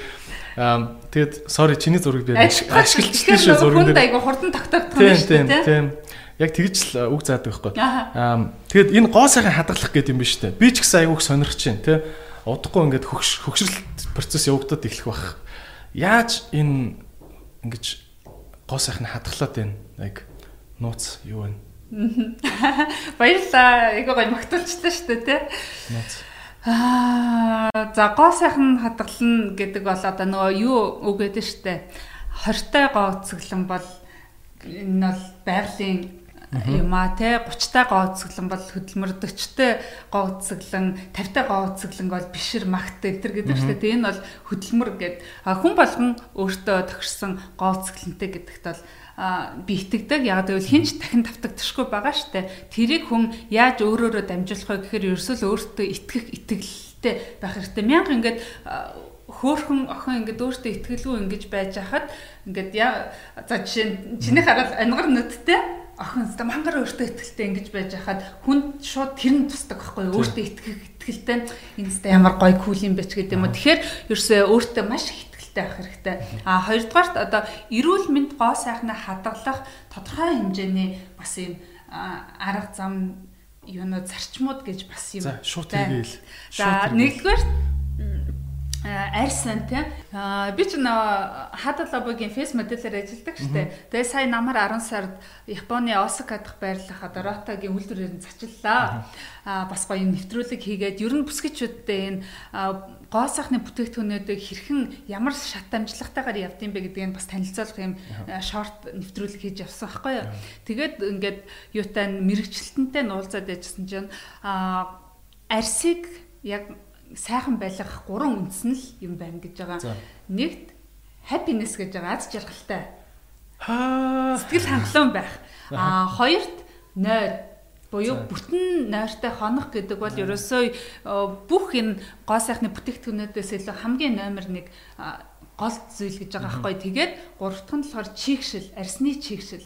Аа тэгээд sorry чиний зургийг би ашиглчихсан шүү зургийг. Хүнд айгу хурдан тогтоогдох юм шүү. Тийм тийм. Яг тэгж л үг заадаг байхгүй. Аа тэгэд энэ гоо сайхан хадгалах гэдэг юм биш үү? Би ч гэсэн айгуух сонирхож байна тий. Удахгүй ингээд хөгш хөгшрөлт процесс явагдаад эхлэх бах. Яаж энэ ингэж гоо сайхан хадгалаад байна? Яг нууц юу вэ? Баярлаа. Эго гой магтуулчихлаа шүү дээ тий. Нууц. Аа за гоо сайхан хадгална гэдэг бол одоо нөгөө юу үг гэдэг шүү дээ. Хортой гоо цэглэн бол энэ бол байгалийн юм а те 30-тай гооцглон бол хөдөлмөрдөгчтэй гооцглон 50-тай гооцглон бол бишэр магт энэ гэдэг шүү дээ. Энэ бол хөдөлмөр гэд хүн болгон өөртөө тохирсон гооцглонтэй гэдэгт бол би итгэдэг. Яг гэвэл хинч дахин тавтагдчихгүй байгаа штэ. Тэрийг хүн яаж өөрөөрөө дамжуулах вэ гэхээр ерөөсөө өөртөө итгэх итгэлтэй байх хэрэгтэй. Мянга ингээд хөөхөн охин ингээд өөртөө итгэлгүй ингэж байж хахад ингээд за жишээ нь чиний хараад ангар нүдтэй охин өстө мангар өөртөө ихтэй ингэж байж хахад хүн шууд тэр нь тусдаг байхгүй өөртөө итгэх итгэлтэй энэ өстө ямар гоё кул юм бэ ч гэдэг юм уу тэгэхээр ерөөсөө өөртөө маш их итгэлтэй байх хэрэгтэй а хоёрдугаарт одоо эрүүл мэнд гоо сайхнаа хадгалах тодорхой хэмжээний бас юм арга зам юунууд зарчмууд гэж бас юм. За шууд хийгээл. За нэгдүгээр арьсан тий. Би ч нөө хадалабогийн фейс модельээр ажилладаг штэ. Тэгээ сая намар 10 сард Японы Осака дахь байрлах одоо Ротагийн үйлдвэрээр нь зачиллаа. Аа бас гоё нэвтрүүлэг хийгээд ер нь бүсгичүүдтэй энэ гоо сайхны бүтээгдэхүүнүүдийг хэрхэн ямар шат амжилттайгаар явдсан бэ гэдгийг бас танилцуулах юм шорт нэвтрүүлэг хийж явсан байхгүй юу. Тэгээд ингээд юутай мэрэгчлэлтэнтэй нуулзаад яжсан чинь аа арсыг яг сайхан байлгах гурван үндэс нь л юм байна гэж байгаа. Нэгт happiness гэж байгаа. Аз жаргалтай. Сэтгэл хангалуун байх. Аа хоёрт нойр. Буюу бүтэн нойртой хонох гэдэг бол ерөөсөө бүх энэ гоо сайхны бүтээгдэхүүнүүдээс илүү хамгийн номер 1 гол зүйл гэж байгаа байхгүй. Тэгээд гурав дахь нь болохоор чигшил, арсны чигшил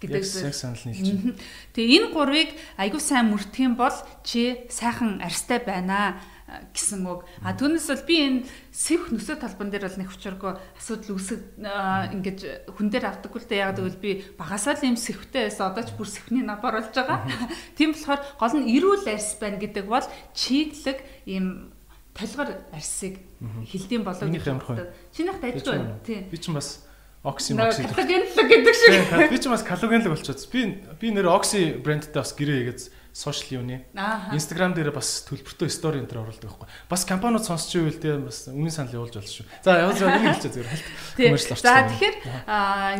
гэдэг зүйл санал нийлж. Тэгээ энэ гурвыг айгүй сайн мөрдөх юм бол чи сайхан арьстай байна гэсэн үг. А түүнээс бол би энэ сэвх нөсөө талбан дээр бол нэг учиргүй асуудал үүсэг ингэж хүн дээр авдаггүй л дээ яг гэвэл би багасаа л юм сэвхтэй байсан одоо ч бүр сэвхний напар болж байгаа. Тийм болохоор гол нь эрүүл арьс байна гэдэг бол чиглэг ийм толгор арьсыг хилдэм болоо гэж боддог. Чинийх дайдгүй байна. Тийм. Би ч бас окси мокси калогенлог гэдэг шиг. Би ч бас калогенлог болчиход. Би би нэр окси брэндтэй бас гэрээ хийгээд сошиал юуны. Instagram дээр бас төлбөртэй стори энэ төр оруулдаг байхгүй. Бас компаниуд сонсч ивэл те бас үнийн санал явуулж болно шүү. За явуулж байгаа нэг хэлчихэ зүгээр хэлт. Commercial орчих. За тэгэхээр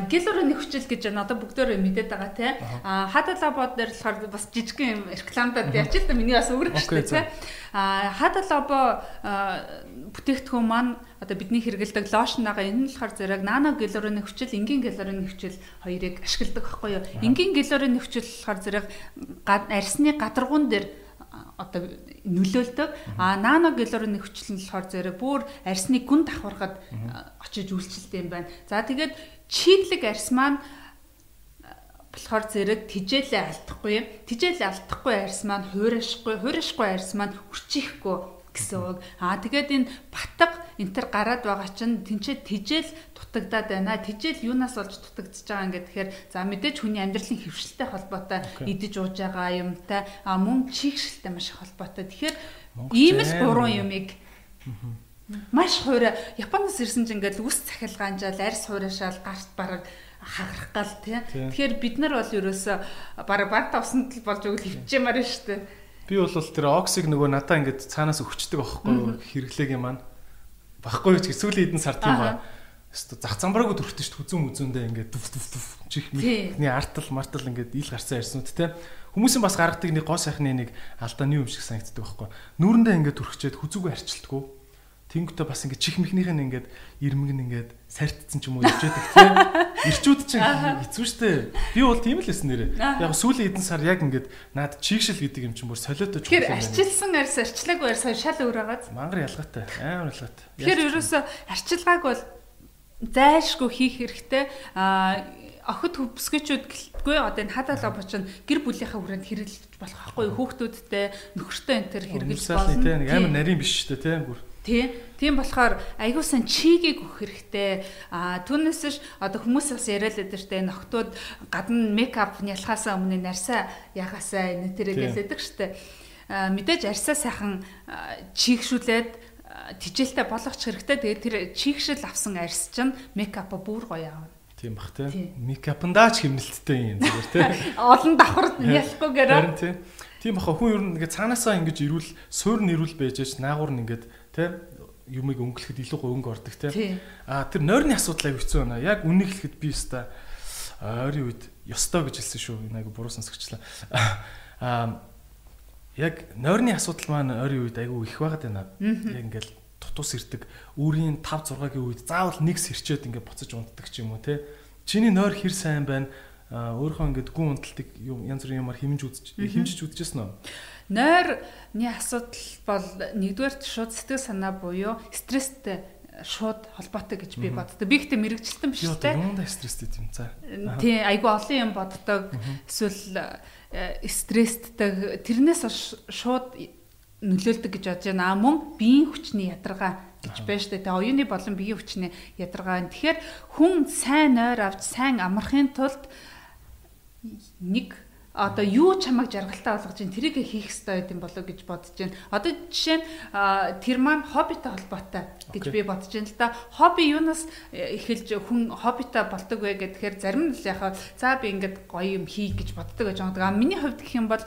гэлөр нэг хүчил гэж. Одоо бүгдөө мэдээд байгаа те. А хадал лабод дээр болохоор бас жижиг юм рекламадад ячил та миний бас өгөрөх шүү те. А хадал лабо бүтээгдэхүүн маань одоо бидний хэрэгэлдэг лошнага энэ нь болохоор зэрэг нано гиалурын хүчил, энгийн гиалурын хүчил хоёрыг ашигладаг байхгүй юу? Энгийн гиалурын хүчил болохоор зэрэг арьсны гадаргуун дээр одоо нөлөөлдөг. А нано хүчил нь болохоор зэрэг бүр арьсны гүн давхархад очиж үйлчлэлтэй юм байна. За тэгээд чиглэг арьс маань болохоор зэрэг тижээлээ алдахгүй. Тижээлээ алдахгүй арьс маань хуурашгүй, хуурашгүй арьс маань үрчихгүй гэсэн үг. Аа тэгээд энэ батга энэ төр гараад байгаа чинь тэнцээ тижэл дутагдаад байна. Тижэл юунаас болж дутагдж байгаа юм гэхээр за мэдээж хүний амьдралын хөвшилтэй холбоотой идэж ууж байгаа юмтай а мөн чигшилтэй маш холбоотой. Тэгэхээр ийм л гурван юмыг маш хуурай Японоос ирсэн чинь ингээд үс цахилгаанжаал арьс хуурашаал гарт бараг хагарах гал тий. Тэгэхээр бид нар бол ерөөсө бараг баг тавсанд л болж өгөл хөвчмээр шүү дээ. Би бол тэр оксиг нөгөө надаа ингээд цаанаас өгчдөг байхгүй хэрэглээг юм маань. Багхгүй ч сүүлийн хэдэн сар тийм ба. Өстө зах замбараагүй төрөхтэй шүү дээ. Хүзүүн мүзүүндээ ингээд дүф дүф дүф чих мэхний артал мартал ингээд ил гарсан ярьснууд те. Хүмүүсийн бас гаргадаг нэг гоо сайхны нэг алдааны юм шиг санагддаг байхгүй. Нүүрэндээ ингээд төрөхчээд хүзүүгээ арчилдаггүй Тэнгүүтээ бас ингээд чих мэхнийх нь ингээд ирмэг нь ингээд сартцсан ч юм уу ичээдэг тийм. Ирчүүд чинь хэцүү шттэ. Би бол тийм л байсан нэрээ. Яг сүүлийн хэдэн сар яг ингээд наад чигшил гэдэг юм чинь бүр юм байна. Тэгэхээр арчилсан арьс арчлаагүй арьс шал өөр байгааз. Мангар ялгаатай. Амар ялгаатай. Тэгэхээр ерөөсө арчилгааг бол зайлшгүй хийх хэрэгтэй. Аа охид хөвсгөчүүд гэлтгүй одоо энэ хадалаа бочин гэр бүлийнхаа хүрээнд хэрэглэж болох байхгүй хүүхдүүдтэй нөхөртэй энэ төр хэрэглэж болно. Амар нарийн биш шүү дээ тийм бүр. Тий. Тийм болохоор аягуулсан чигийг өгөх хэрэгтэй. А түүнээс ш одоо хүмүүс бас яриад байдаг штэ ногтууд гадна мейкап нялхаасаа өмнө нарсаа ягаасаа энэ тэрэг гэлээдэг штэ. А мэдээж арьсаа сайхан чигшүүлээд тижээлтэй болгоч хэрэгтэй. Тэгээд тэр чигшил авсан арьс чинь мейкапа бүр гоё аав. Тийм бах тий. Мейкапандаа ч хэмнэлттэй юм зүгээр тий. Олон давхар ялахгүйгээр. Харин тий. Тийм бах хүн ер нь ингээд цаанаасаа ингэж ирүүл суурь нэрүүл байж ш наагур нь ингээд тий юмыг өнгөлөхөд илүү гоо өнгө ордог тий. А тэр нойрны асуудал аяг хэцүү байна. Яг үнийг хэлэхэд би өста ойрын үед ёстой гэж хэлсэн шүү. Аяг буруу сонсогчлаа. А яг нойрны асуудал маань ойрын үед аягүй их байгаад байна. Яг ингээл тутус ирдэг. Үүрийн 5 6-гийн үед заавал нэг сэрчээд ингээд буцаж унтдаг ч юм уу тий. Чиний нойр хэр сайн байна? өөрийнхөө ингээд гүн унталтыг янз бүрийн юмар хэмж үзэж хэмжиж үзчихсэн үү? Нойрны асуудал бол нэгдүгээр шууд сэтгэл санаа буюу стресстэй шууд холбоотой гэж би боддог. Би ихтэй мэрэгчлэн биш үү? Юунда стресстэй юм за. Тий, айгүй олон юм боддог. Эсвэл э, стресстэй тэрнээс шууд нөлөөлдөг гэж бодож байна. А мөн биеийн хүчний ядаргаа гэж байна шүү дээ. Тэгээ оюуны болон биеийн хүчний ядаргаа. Тэгэхээр хүн сайн нойр авч сайн амархын тулд нэг одоо юу чамайг жаргалтай болгож чинь тэрийг хийх хэрэгтэй байт юм болоо гэж бодож байна. Одоо жишээ нь тэр маань хоббитой холбоотой гэж би бодож байна л да. Хобби юунаас э, эхэлж хүн хоббитой болдог вэ гэхээр зарим нь л яхаа за би ингээд гоё юм хий гэж боддог гэж байгаа. Миний хувьд гэх юм бол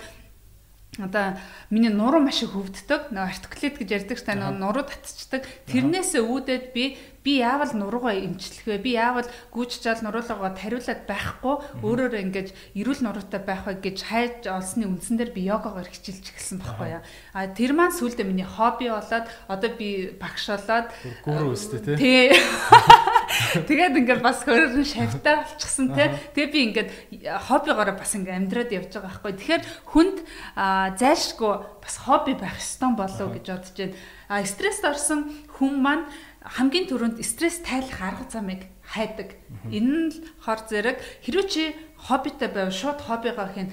одоо миний нуруу маш их хөвддөг. Нөгөө артикулит гэж ярьдаг ш тань нуруу татчихдаг. Тэрнээсээ үүдээд би би яавал нуруугаа эмчлэх вэ? Би яавал гүйчжаал нуруулаагаа тариулаад байхгүй өөрөөр ингэж эрүүл нуруутай байх вэ гэж хайж олсны үндсэн дээр би йогагаар хичээлж эхэлсэн байхгүй яа. А тэр маань сүүлдээ миний хобби болоод одоо би багш болоод гүрүү өстэй тий. Тэгээд ингээд бас хөрөн шавтаа болчихсон тий. Тэгээ би ингээд хоббигоороо бас ингээд амьдраад явж байгаа байхгүй. Тэгэхээр хүнд зайлшгүй бас хобби байх ёстой болов гэж бодож байна. А стресст орсон хүн маань хамгийн түрүүнд стресс тайлах арга замыг хайдаг. Энэ нь хор зэрэг хэрвээ чи хоббитой байв шууд хоббигоо хийн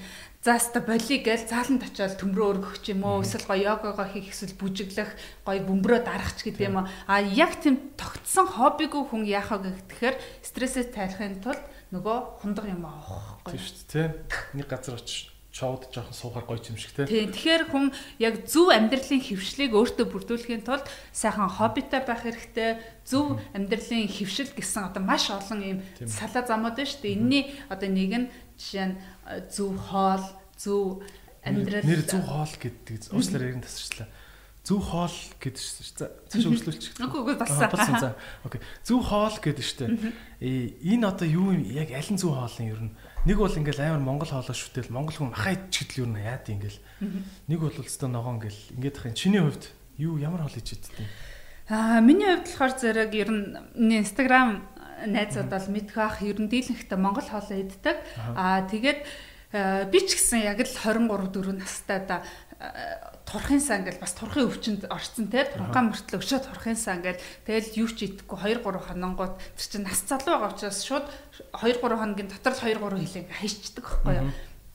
зааста боли гэж зааланд очиод төмрөө өргөх ч юм уу? Эсвэл гоё йогагоо хийх эсвэл бүжиглэх гоё бөмбөрөө дарах ч гэдэг юм уу? А яг тийм тогтсон хоббигүй хүн яах вэ гэхээр стрессээс тайлахын тулд нөгөө хундаг юм авах байхгүй тийм шүү дээ нэг газар очиж шоуд жоохон суухаар гоё юм шиг тий. Тийм. Тэгэхээр хүн яг зөв амьдралын хөвшлийг өөртөө бүрдүүлэхийн тулд сайхан хоббитай байх хэрэгтэй. Зөв амьдралын хөвшил гэсэн одоо маш олон юм салаа замууд байна шүү дээ. Энийний одоо нэг нь жишээ нь э, зөв хоол, зөв амьдрал нэр зөв хоол гэдэг уучлаар ярин тасарчлаа. Зөв хоол гэдэг шүү дээ. Цааш өөрчлөлчих. Үгүй үгүй болсон. За. Окей. Зөв хоол гэдэг шүү дээ. Энэ одоо юу юм яг аль нь зөв хоолны ер нь Нэг бол ингээл амар монгол хоолой шүтэл монгол хүн махаа идчихэл юу нэ яад ингээл. Нэг бол өстой ногоон ингээл ингээд ахын чиний хувьд юу ямар хоол иж иддэг? Аа миний хувьд болохоор зэрэг ер нь Instagram найзууд бол мэдэх ах ер нь дийлэнхтэй монгол хоолой иддэг. Аа тэгээд би ч гэсэн яг л 23 4 настай да турхын сан гэж бас турхын өвчнөд орцсон те. Турхаа мөртлөө өшөө турхын сан гэж тэгэл юу ч идэхгүй 2 3 хоногоот тэр чинь нас залуу байгаа учраас шууд 2 3 хоногийн дотор л 2 3 хилээ хайчдаг байхгүй юу.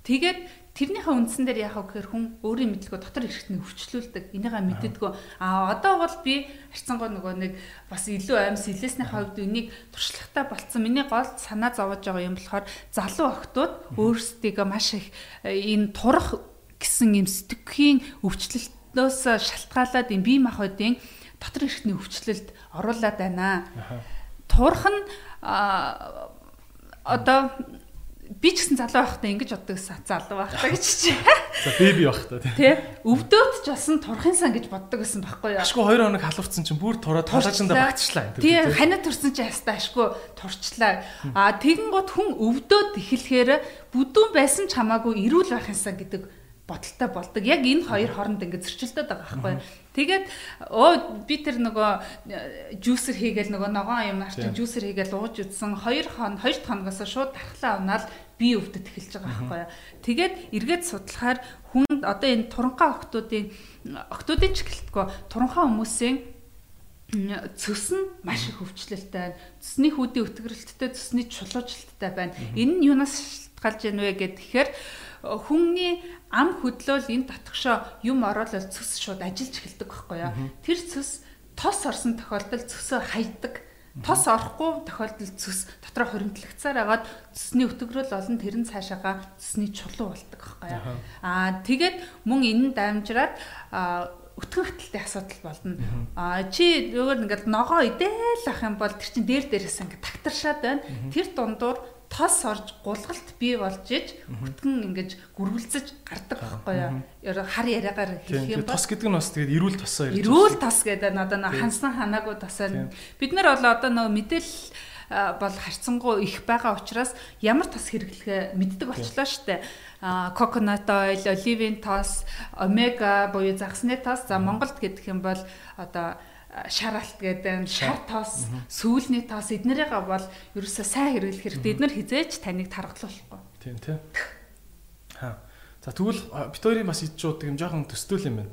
Тэгээд тэрнийхээ үндсэн дээр яах вэ гэхээр хүн өөрийн мэдлэгөө дотор ирэхтний өвчлүүлдэг. Энийгээ мэддэггүй. А одоо бол би харьцангуй нөгөө нэг бас илүү аимс хэлээснийхээ хувьд энийг туршлагатай болцсон. Миний гол санаа зовоож байгаа юм болохоор залуу охтууд өөрсдийгөө маш их э, энэ турах гэсэн юм сэтгэхийн өвчлөлтөөс шалтгаалаад юм бие махбодын дотор эрхтний өвчлөлд оруулаад байна. Турх нь одоо би ч гэсэн залуу байхдаа ингэж боддог гэсэн залуу байхдаа гэж чи. За беби байхдаа тий. Өвдөөд ч болсон турхын сан гэж боддог гэсэн байхгүй юу? Ашгүй 2 хоног халуурсан чинь бүр тураад талаачанда багтчлаа. Тий ханаа турсан чинь ястаа ашгүй турчлаа. А тэгэн гот хүн өвдөөд эхлэхээр бүдүүн байсан ч хамаагүй эрүүл байх юмсан гэдэг бодолтой болдог. Яг энэ хоёр хооронд ингээд зөрчилдөд байгаа байхгүй. Тэгээд оо би тэр нөгөө жүүсэр хийгээл нөгөө ногоон юм нарчин жүүсэр хийгээл ууж үзсэн 2 хон 2 хоногоос шууд тархлаа унаад би өвдөд эхэлж байгаа байхгүй. Тэгээд эргээд судлахаар хүн одоо энэ туранхаа охтуудын охтуудын ч гэлтгөө туранхаа хүмүүсийн цөс нь маш их хөвчлөлтэй байна. Цэсний хүүдийн өтгөрөлттэй, цэсний чулуужлалттай байна. Энэ нь юунаас шалтгаалж яана вэ гэхээр хүнний ам хөдлөөл энэ татгшоо юм ороолол цөс шууд ажиллаж эхэлдэг байхгүй яа. Тэр цөс тос орсон тохиолдолд цөсөө хайдаг. Тос орохгүй тохиолдолд цөс дотроо хоригдлогцаар агаад цэсний өтгөрөл олон тэрэн цаашаага цэсний чулуу болдог байхгүй яа. Аа тэгээд мөн энэ дамжраад өтгөн хэтэлтэй асуудал болно. Аа чи өөр ингээд ногоо идээл ах юм бол тэр чин дээр дээрээс ингээд тагтаршаад байна. Тэр дундуур тос орж гулгалт бий болж иж хөтгөн ингэж гүргэлцэж гардаг байхгүй юу? Хар яриагаар хэлэх юм бол тос гэдэг нь бас тэгээд эрүүл тосоо ярьж байна. Эрүүл тос гэдэг одоо нэг хансан ханаагүй тосоо. Бид нар бол одоо нэг мэдээлэл бол харьцангуй их байгаа учраас ямар тос хэрэглэхээ мэддэг болчлоо штэ. Coconut oil, оливын тос, омега буюу загсны тос. За Монголд гэдэг юм бол одоо шаралт гэдэг шар тоос, сүүлний тоос эднэрийгээ бол ерөөсөө сайн хэрэглэх хэрэгтэй. Эднэр хизээч таныг таргалуулахгүй. Тийм тийм. Аа. За тэгвэл бит хоёрын бас ид шуудаг юм жоохон төстөл юм байна.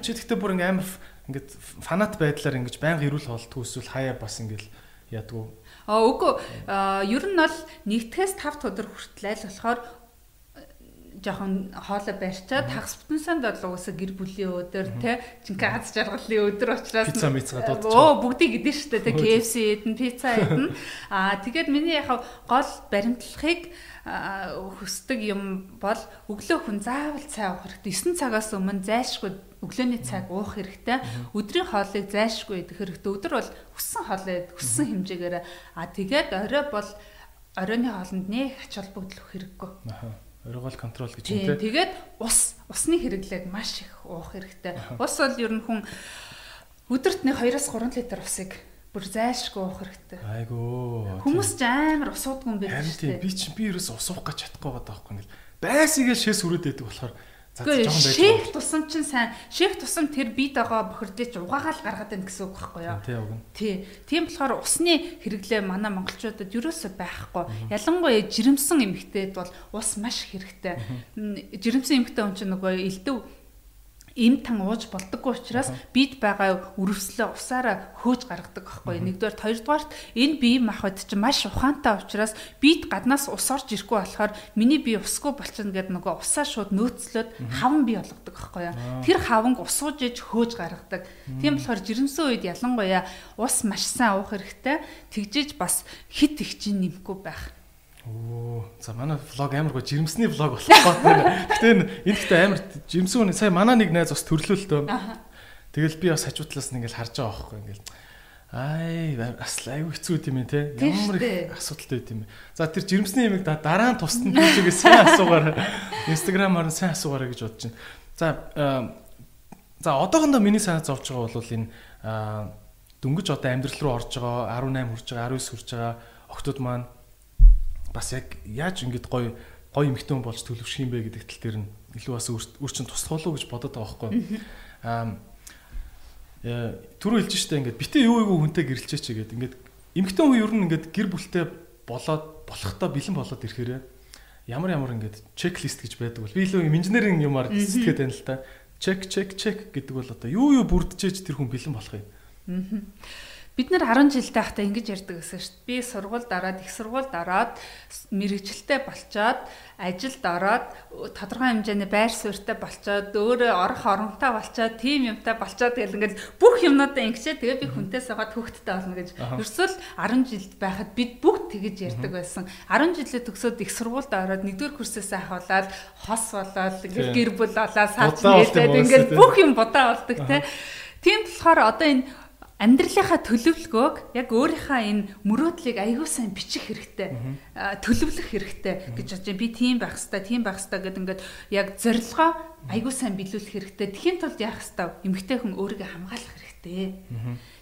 Чи тэгтээ бүр ингээм амар ингээд фанат байдлаар ингэж байнга ирүүл хоолтгүй эсвэл хаяа бас ингээд ядгүй. Аа үгүй. Ер нь бол нэгтгэс 5 өдөр хүртэл айл болохоор жоохон хоолой барьчаад хагас бүтэн санд бол уусаа гэр бүлийн өдөр те чинkä аз жаргалын өдөр учраас пицца мицгаа дуудаж оо бүгдийг идэн штэ те KFC идэн пицца идэн аа тэгээд миний яг гол баримтлахыг хүсдэг юм бол өглөө хүн заавал цай уух хэрэгтэй. 9 цагаас өмнө зайлшгүй өглөөний цаг уух хэрэгтэй. Өдрийн хоолыг зайлшгүй идэх хэрэгтэй. Өдөр бол хүссэн хоолой хүссэн хэмжээгээр аа тэгээд орой бол оройны хоолнд нэг ач холбогдол хэрэггүй Оройгол контрол гэж юм те. Тэгээд ус усны хэрэглээг маш их уух хэрэгтэй. Ус бол ер нь хүн өдөрт нэг 2-3 литр усыг бүр зайлшгүй уух хэрэгтэй. Айгөө. Хүмүүс ч амар ус уудгүй юм шүү дээ. Би чи би ерөөс ус уух гэж чадахгүй байгаа байхгүй ингээл. Байсыгээ шээс үрээд байдаг болохоор Гэхдээ шеф тусам чинь сайн. Шеф тусам тэр бие дагаа бохирдож угаагаал гаргаад байна гэсэн үг байхгүй юу? Тий, уг нь. Тий. Тийм болохоор усны хэрэглээ манай монголчуудад юусоо байхгүй. Ялангуяа жирэмсэн эмэгтэйд бол ус маш хэрэгтэй. Жирэмсэн эмэгтэй хүн чинь нөгөө элдв им тан ууж болдоггүй учраас бид байгаа өрөвслөө усаараа хөөж гаргадаг байхгүй. Нэгдүгээр хоёрдугаарт энэ бие махбод чинь маш ухаантай учраас бид гаднаас ус орж ирэхгүй болохоор миний бие усгүй болчихно гэдэг нөгөө усаа шууд нөөцлөөд хаван бие болгодог байхгүй. Тэр хаванг усууж иж хөөж гаргадаг. Тийм болохоор жирэмсэн үед ялангуяа ус маш сайн уух хэрэгтэй. Тэгжиж бас хит их чинь нэмэхгүй байх. Оо, за манай влог амар гоо жирэмсний влог болох байна. Гэтэ энэ ихтэй амар жирэмсэн хүн сая манай нэг найз бас төрлөө л дөө. Тэгэл би бас хажуутлаас нь ингээл харж байгаа байхгүй ингээл. Ай, бас аюу хэцүү юм те. Ямар их асуудалтай байт юм бэ. За тэр жирэмсний юмыг дараа нь тусдан тийчгээ сайн асуугаарай. Instagram-аар сайн асуугаарай гэж бодож байна. За за одоохондоо миний санаа зовж байгаа бол энэ дөнгөж одоо амьдрал руу орж байгаа 18 хүрж байгаа 19 хүрж байгаа охтууд маань бас яг яаж ингэж гоё гоё эмхтэн болж төлөвшөх юм бэ гэдэг тал дээр нь илүү бас өөрчн туслах уу гэж бодоод байгаа байхгүй. Аа э, түрүү хэлж штэ ингээд битээ юу юу хүнтэй гэрэлчээч гэдэг ингээд эмхтэн хүн ер нь ингээд гэр бүлтэй болоод болохтой бэлэн болоод ирэхээр ямар ямар ингээд чеклист гэж байдаг бол би илүү инженерийн юмар сэтгэхэд байна л та. Чек чек чек гэдэг бол одоо юу юу бүрдчихэж тэр хүн бэлэн болох юм. Аа Бид нэр 10 жилдээ хахта ингэж ярьдаг гэсэн шүү дээ. Би сургууль дараад, их сургууль дараад, мэрэгчлээ болчоод, ажилд ороод, тодорхой хэмжээний байр суурьтай болчоод, өөрөө орох оронтой болчоод, тим юмтай болчоод тэгэл ингээд бүх юмнуудаа ингэчээ тэгээ би хүнтэйс байгаа хөвгттэй болно гэж. Ерөөсөл 10 жилд байхад бид бүгд тэгэж ярьдаг байсан. 10 жилээ төгсөөд их сургуульд ороод нэгдүгээр курсээс ахуулаад хос болоод ингээд гэр бүл болоод сарч нээлээд ингээд бүх юм бодаа болдог те. Тийм болохоор одоо энэ амьдралынхаа төлөвлөгөөг яг өөрийнхөө энэ мөрөөдлийг аягүй сайн бичих хэрэгтэй. Төлөвлөх хэрэгтэй гэж бодож би тийм байх хэвээр, тийм байх хэвээр гэдэг ингээд яг зорилгоо аягүй сайн биелүүлэх хэрэгтэй. Тэхийн тулд яах хэвээр эмгтэй хүн өөрийгөө хамгаалах хэрэгтэй.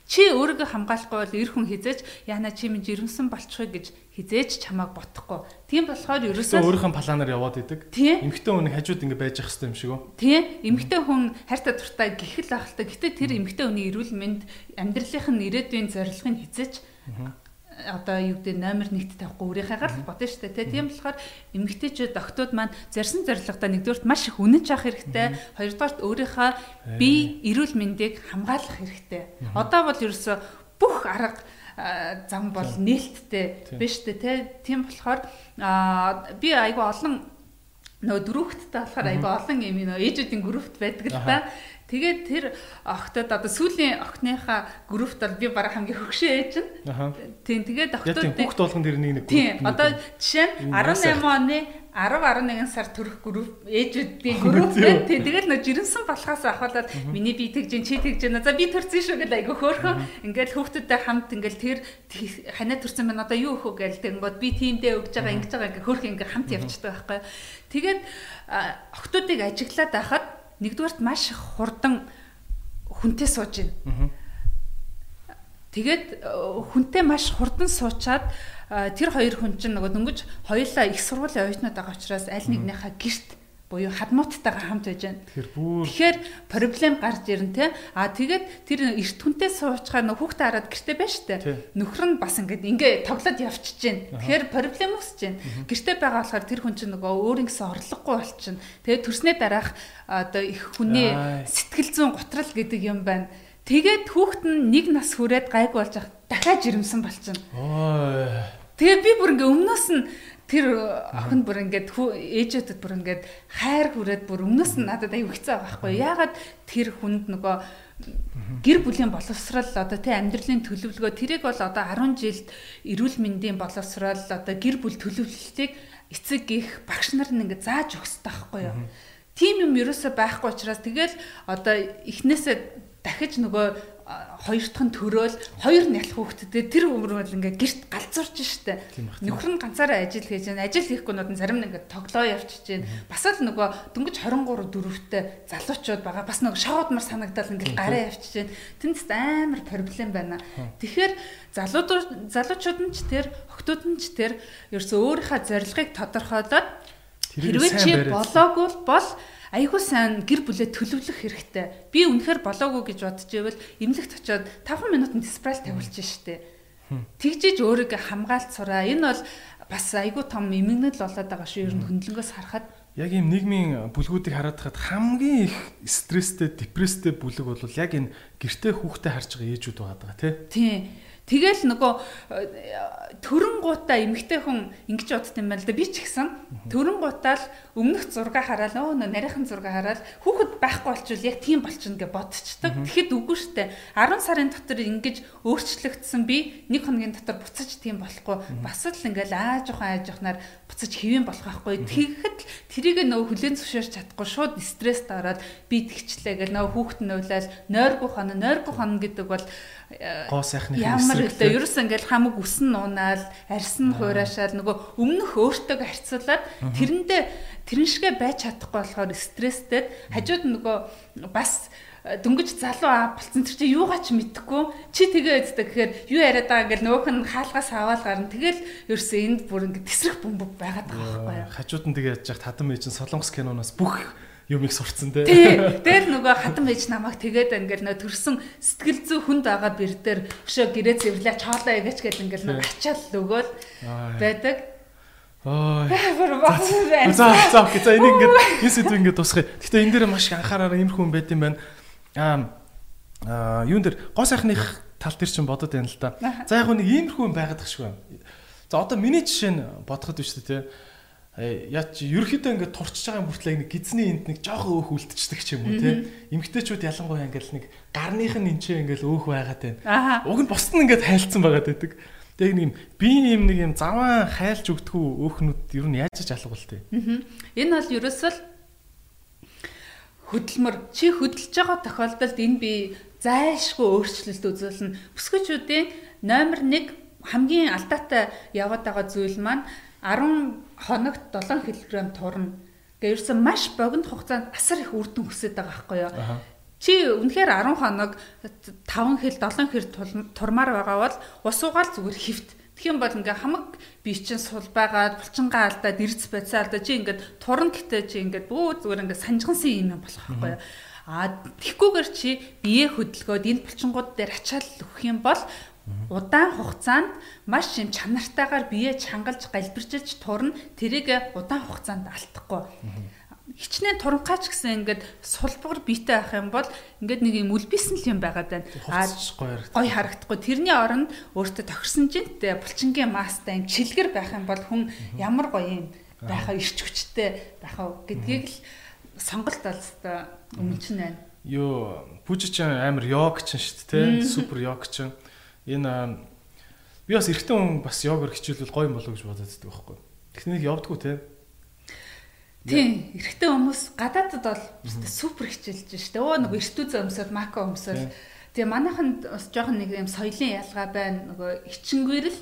Чи өөрийгөө хамгаалахгүй бол эр хүн хизээж яана чи минь жирэмсэн болчихё гэж хизээж чамааг ботохгүй. Тийм болохоор ерөөсөө өөрийнхөө планаар яваад идэг. Эмэгтэй хүн хажууд ингэ байж ах хэвээр юм шиг үү? Тийм. Эмэгтэй хүн хайртай дуртай гихэл ахaltaа. Гэтэ тэр эмэгтэй хүний эрүүл мэнд амьдралынх нь ирээдүйн зорилгыг хизээж одоо юу гэдэг номер 1-т тавихгүй өөрийнхээгаар л бодно шүү дээ. Тийм болохоор эмэгтэйчүүд октод маань зарсан зорилгодоо нэгдүгürt маш их үнэнч авах хэрэгтэй. Хоёрдугаарт өөрийнхөө бие эрүүл мэндийг хамгаалах хэрэгтэй. Одоо бол ерөөсө бүх арга зам бол нээлттэй биш үү. Тийм болохоор би айгүй олон нөгөө дөрөвхттэй болохоор айгүй олон юм нөө ээжүүдийн группт байдаг л та. Тэгээд тэр охтод одоо сүүлийн охиныхаа группт бол би бараг хамгийн хөгшөө ээж нь. Тийм тэгээд охтод бүх толгон дэр нэг нэг. Тийм одоо жишээ нь 18 оны 10 11 сар төрөх групп ээжүүдийн групп байна. Тэгээд нөө жирэмсэн болохоос ахуулаад миний би тэгж чи тэгж байна. За би төрсөн шүү гэдэг айгүй хөөрхөн. Ингээл хүүхдүүдтэй хамт ингээл тэр ханаа төрсэн байна. Одоо юу өөхөө гээл тэгэнгүүт би тиймдээ өгж байгаа ингэж байгаа ингээ хөөрхөн ингээ хамт явчихдаг байхгүй. Тэгээд охтуудыг ажиглаад байхад нэгдүгээрт маш хурдан хүнтэй сууж байна. Тэгээд хүнтэй маш хурдан суучаад тэр хоёр хүн чинь нөгөө дөнгөж хоёулаа их сургуулийн оюутнууд байгаа учраас аль нэгнийхээ гэрт буюу хадмууттайгаа хамт байж байна. Тэгэхээр проблем гарч ирэн тэ. А тэгээд тэр эрт хүнтэй суучгаар нөх хүүхдээ хараад гэртээ байна штэ. Нөхөр нь бас ингээд ингээ тоглоод явчихж байна. Тэгэхээр проблем үүсэж байна. Гэртээ байгаа болохоор тэр хүн чинь нөгөө өөр ингэсэн орлогогүй болчихно. Тэгээд төрснөө дараах одоо их хүний сэтгэл зүйн готрал гэдэг юм байна. Тэгээд хүүхэд нь нэг нас хүрээд гайг болж дахиад жирэмсэн болчихно. Тэгээд би бүр ингээ өмнөөс нь тэр охин бүр ингээд ээжээдэд бүр ингээд хайр хүрээд бүр өмнөөс нь надад аюу хэцүү байхгүй. Яагаад тэр хүнд нөгөө гэр бүлийн боловсрал одоо тий амьдралын төлөвлөгөө тэрийг бол одоо 10 жилд эрүүл мэндийн боловсрал одоо гэр бүл төлөвлөлтийг эцэг их багш нар нь ингээд зааж өгсөж байхгүй юу? Тийм юм ерөөсөй байхгүй учраас тэгэл одоо эхнээсээ дахиж нөгөө хоёр дахь нь төрөөл хоёр нялх хүүхдтэй тэр өмөр бол ингээ гэрт галзуурч штэ. Нөхөр нь ганцаараа ажил хийж байна. Ажил хийхгүй нууд нь зарим нь ингээ тоглоо явчихж байна. Бас л нөгөө дөнгөж 23 дөрөвтэй залуучууд байгаа. Бас нөгөө шоудмар санагдал ингээ гараа явчихж байна. Тэнд амар проблем байна. Тэгэхээр залуучууд нь ч тэр охтууд нь ч тэр ерөөсөө өөрийнхөө зорилгыг тодорхойлоод хэрвээ чи болоогүй бол айгүй сайн гэр бүлээ төлөвлөх хэрэгтэй. Би үнэхээр болоогүй гэж бодож ивэл эмнэлэгт очиод 5 минутанд диспрал тавиулж штэ. Тэгжиж өөрийгөө хамгаалт сураа. Энэ бол бас айгүй том эмгэнэл болоод байгаа шүү. Ер нь хөндлөнгөөс харахад яг ийм нийгмийн бүлгүүдийг хараад хахад хамгийн их стресстэй, депресстэй бүлэг бол яг энэ гэртээ хүүхдээ харж байгаа ээжүүд байгаа тий. Тийм. Тэгэл нөгөө төрөн гутаа эмгтэй хүн ингэж бодд юм байна л да. Би ч гэсэн төрөн гутаал өмнөх зураг хараад өө нарийнхан зураг хараад хүүхэд байхгүй болчвол яг тийм болчихно гэж бодчихдаг. Тэгэхэд үгүй штэ 10 сарын дотор ингэж өөрчлөгдсөн би нэг хоногийн дотор буцаж тийм болохгүй. Бас л ингээл ааж ухаан ааж ухнаар буцаж хэвэн болох байхгүй. Тэгэхэд тэрийг нөгөө хүлэн зөвшөөрч чадахгүй шууд стресс дараад би тэгчлээ гэл нөгөө хүүхэд нь уйлал нойргүй хоноо нойргүй хоноо гэдэг бол гоо сайхны ямар гэдэг ерөөс ингээл хамаг үсэн нуунаал арьсан хуурашаал нөгөө өмнөх өөртөө харьцуулаад тэрэндээ тэрэн шигэ байж чадахгүй болохоор стресстэй хажууд нөгөө бас дөнгөж залуу аа болцсон тэр чи юугаа ч мэдэхгүй чи тэгээ өддөг гэхээр юу яриад байгаа ингээл нөгөөх нь хаалгаас аваад гарна тэгэл ерөөсөө энд бүр ингээд тесрэх бөмбөг байгаад байгаа байхгүй юу хажууд нь тэгээ яаж яах тадам ээж нь солонгос киноноос бүх юм их сурцсан те. Тэгэл нөгөө хатан байж намайг тэгээд ингээл нөө төрсөн сэтгэл зүй хүнд байгаа бэр дээр өшөө гэрээ зэврлээ чоолоо ивэч гэл ингээл нөгөө ачаал өгөөл байдаг. Ой. За за. За энийг ингээд энэ сэдв ингээд тусгая. Гэтэ энэ дээр маш анхаараараа ийм хүн байд юм байна. Аа юун дээр гоо сайхных тал дээр чинь бодод байна л да. За яг нэг иймэрхүү юм байгаад тах шиг байна. За одоо миний жишээ нь бодоход биш үү те яа чи ерөөхдөө ингээд турчж байгаа бүртлээ нэг гизний энд нэг жоохон өөх үлдчихдэг ч юм уу те эмгтээчүүд ялангуяа ингээд нэг гарных нь энчээ ингээд өөх байгаад байна. Уг нь бусд нь ингээд хайлтсан байгаад байдаг. Тэгээ нэг юм би юм нэг юм заван хайлж өгдөггүй өөхнүүд ер нь яаж ч тээ. Энэ бол ерөөсөл хөдөлмөр чи хөдөлж байгаа тохиолдолд энэ би зайлшгүй өөрчлөлт үзүүлнэ. Бүсгүүчүүдийн номер 1 хамгийн алдаатай яваад байгаа зүйл маань 10 хоногт 7 кг турна. Гэхдээ ерөөсөн маш богино хугацаанд асар их үр дүн өсөд байгаа байхгүй юу? Чи үнэхээр 10 хоног 5 хил 7 хил турмаар байгаа бол ус угаал зүгээр хөвт. Тэгхийн бол ингээ хамаг бие чинь сул байгаад булчингаа алдаад эрдэс байцаа алдаад чи ингээд туран гэтээ чи ингээд бөө зүгээр ингээ санжгансан юм болох байхгүй юу? А тэгхгүйгээр чи бие хөдөлгөөд энэ булчингууд дээр ачаал өгөх юм бол Удаан хугацаанд маш юм чанартайгаар бие чангалж галбирчилж турна тэрийг удаан хугацаанд алдахгүй. Хичнээн туранхаач гэсэн ингээд сулбар биетэй байх юм бол ингээд нэг юм үлбисэн л юм байгаад байна. Гой харагдахгүй. Тэрний оронд өөртөө тохирсон жинтэй булчингийн мастай юм чилгэр байх юм бол хүн ямар гоё юм байхаа ирч хүчтэй байхаа гэдгийг л сонголт олстой өмнө байна. Йоо, пүүжи ч амар йог ч шүү дээ, супер йог ч энэ би бас эрэгтэй хүн бас йогоор хичээлвэл гоё юм болов гэж бодоод байдаг байхгүй. Техник явдггүй те. Тийм, эрэгтэй хүмүүс гадаадд бол супер хичээлж штэ. Өө нөгөө эртүү зөмсөд мако өмсөд. Тэгээ манайханд бас жоохон нэг юм соёлын ялгаа байна. Нөгөө ичингүүрэл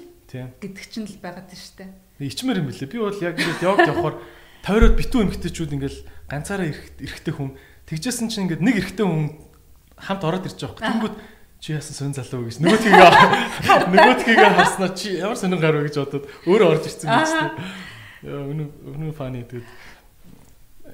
гэдэг чинь л байгаад штэ. Ичмэр юм билээ. Би бол яг ингээд йог явахаар тойроод битүү эмгтээчүүд ингээл ганцаараа эрэгтэй хүн тэгжсэн чинь ингээд нэг эрэгтэй хүн хамт ороод ирж байгаа байхгүй. Тэнгүүд чи яасан сонь залуу гэж нөгөөдгийг нөгөөдгийг харснаа чи ямар сонин гар вэ гэж бодоод өөрөө орж ирсэн юм чинь. Яа өнөө өнөө фаны тэгээд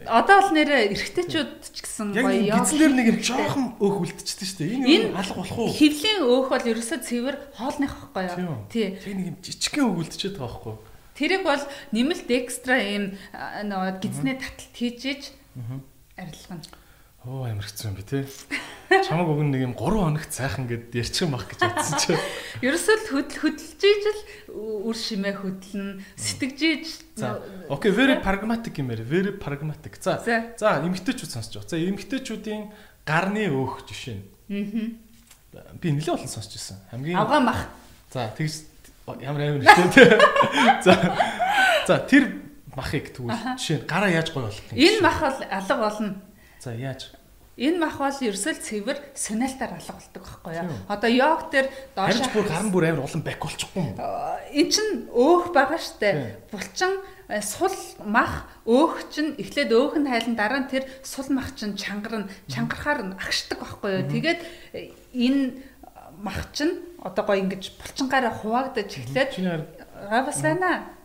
Одоо бол нэрэ эргэжтэйчүүд ч гэсэн гоё яа. Гизлэр нэг юм жоохон өөх үлдчихсэн шүү дээ. Энэ алга болох уу? Хевлийн өөх бол ерөөсөө цэвэр хоолных байхгүй юу? Тий. Тэг нэг юм жижигхэн өөх үлдчихэд байгаа байхгүй юу? Тэрэг бол нэмэлт экстра юм нөгөө гизний таталт хийж арилгана. Оо амар хэцүү юм би тий. Чамаг өгн нэг юм 3 хоногт сайхан гэд ярьчих юм бах гэж бодсон чи. Ерөөсөө л хөдөл хөдөлж ижил үр шимээ хөдлөн сэтгэж иж. За. Окей, very pragmatic юм яриа. Very pragmatic. За. За, эмгтээчүүд сонсож. За, эмгтээчүүдийн гарны өөх жишээ. Аа. Би нэлээд олон сонсож байсан. Хамгийн Авгаа мах. За, тэгж ямар амар нэртэй. За. За, тэр махыг тэгвэл жишээ гараа яаж гоё болох юм. Энэ мах бол алга болно За яаж? Энэ мах бол ерөөсөө цэвэр соналтаар алга болдог байхгүй юу? Одоо йог дээр доош харин бүр гарын бүр амар улам бак болчихгүй юм. Эн чин өөх байгаа штэ. Булчин э, сул мах өөх чин эхлээд өөх нь хайлан дараа нь тэр сул мах чин чангарна чангарахаар агшдаг байхгүй юу? Тэгээд э, энэ мах чин одоо гоё ингэж булчингаараа хуваагдаж эхлээд бас байна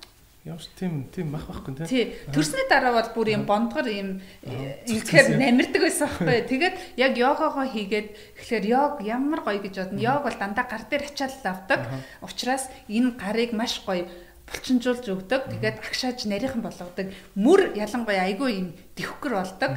Ямар тийм тийм мах байхгүй тий. Төрсний дараа бол бүр юм бондгор юм ингэхээр намирдаг байсан байхгүй. Тэгээд яг йогогоо хийгээд тэгэхээр йог ямар гоё гэж бодно. Йог бол дандаа гар дээр ачаал авдаг. Учираас энэ гарыг маш гоё булчинжуулж өгдөг. Тэгээд агшааж нарийнхан болгодог. Мөр ялангуяа айгүй юм дэвхгэр болдог.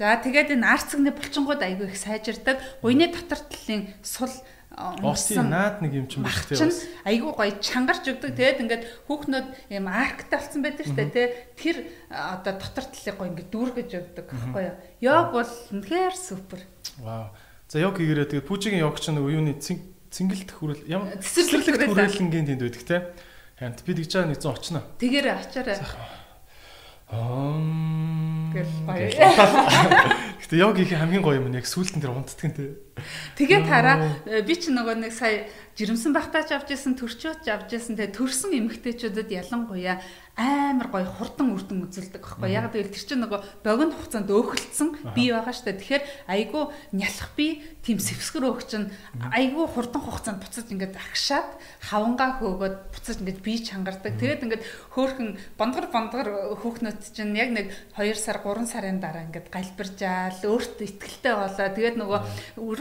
За тэгээд энэ арцгны булчингууд айгүй их сайжирдаг. Гуйны дотор талын сул Осын наад нэг юм ч юм байна тийм айгүй гоё чангарч өгдөг тэгээд ингээд хүүхнүүд юм арктай болсон байдаг шүү дээ тий тэр одоо дотор талыг гоё ингээд дүүргэж өгдөг байхгүй юу? Йог бол үнэхээр супер. Вау. За йог хийгээрээ тэгээд пүүжигийн йог ч нэг юуны цэнгэлт хүрэл ямар цэцэрлэгт хүрээлэнгийн тэнд байдаг тий харин би тэгж байгаа нэг зэн очно тэгээрээ очаарай Аа гэл гоё. Гэтэ йог хийх хамгийн гоё юм яг сүултэн дээр унтдаг юм те. Тэгээ тараа би ч нөгөө нэг сая жирэмсэн багтаач авч исэн төрчөөч авч исэн те төрсэн эмэгтэйчүүдэд ялангуяа амар гоё хурдан үрдэн үзүүлдэг байхгүй яг тэгэл тэр чинь нөгөө богино хугацаанд өөхөлдсөн бий байгаа штэ. Тэгэхээр айгүй нялх би тийм сэвсгэр өөх чинь айгүй хурдан хугацаанд буцаж ингээд агшаад хавангаа хөөгөөд буцаж ингээд бие чангардаг. Тэгээд ингээд хөөхөн бондгор бондгор хөөхнөт чинь яг нэг 2 сар 3 сарын дараа ингээд галбиржаал өөртөө ихтгэлтэй болоо. Тэгээд нөгөө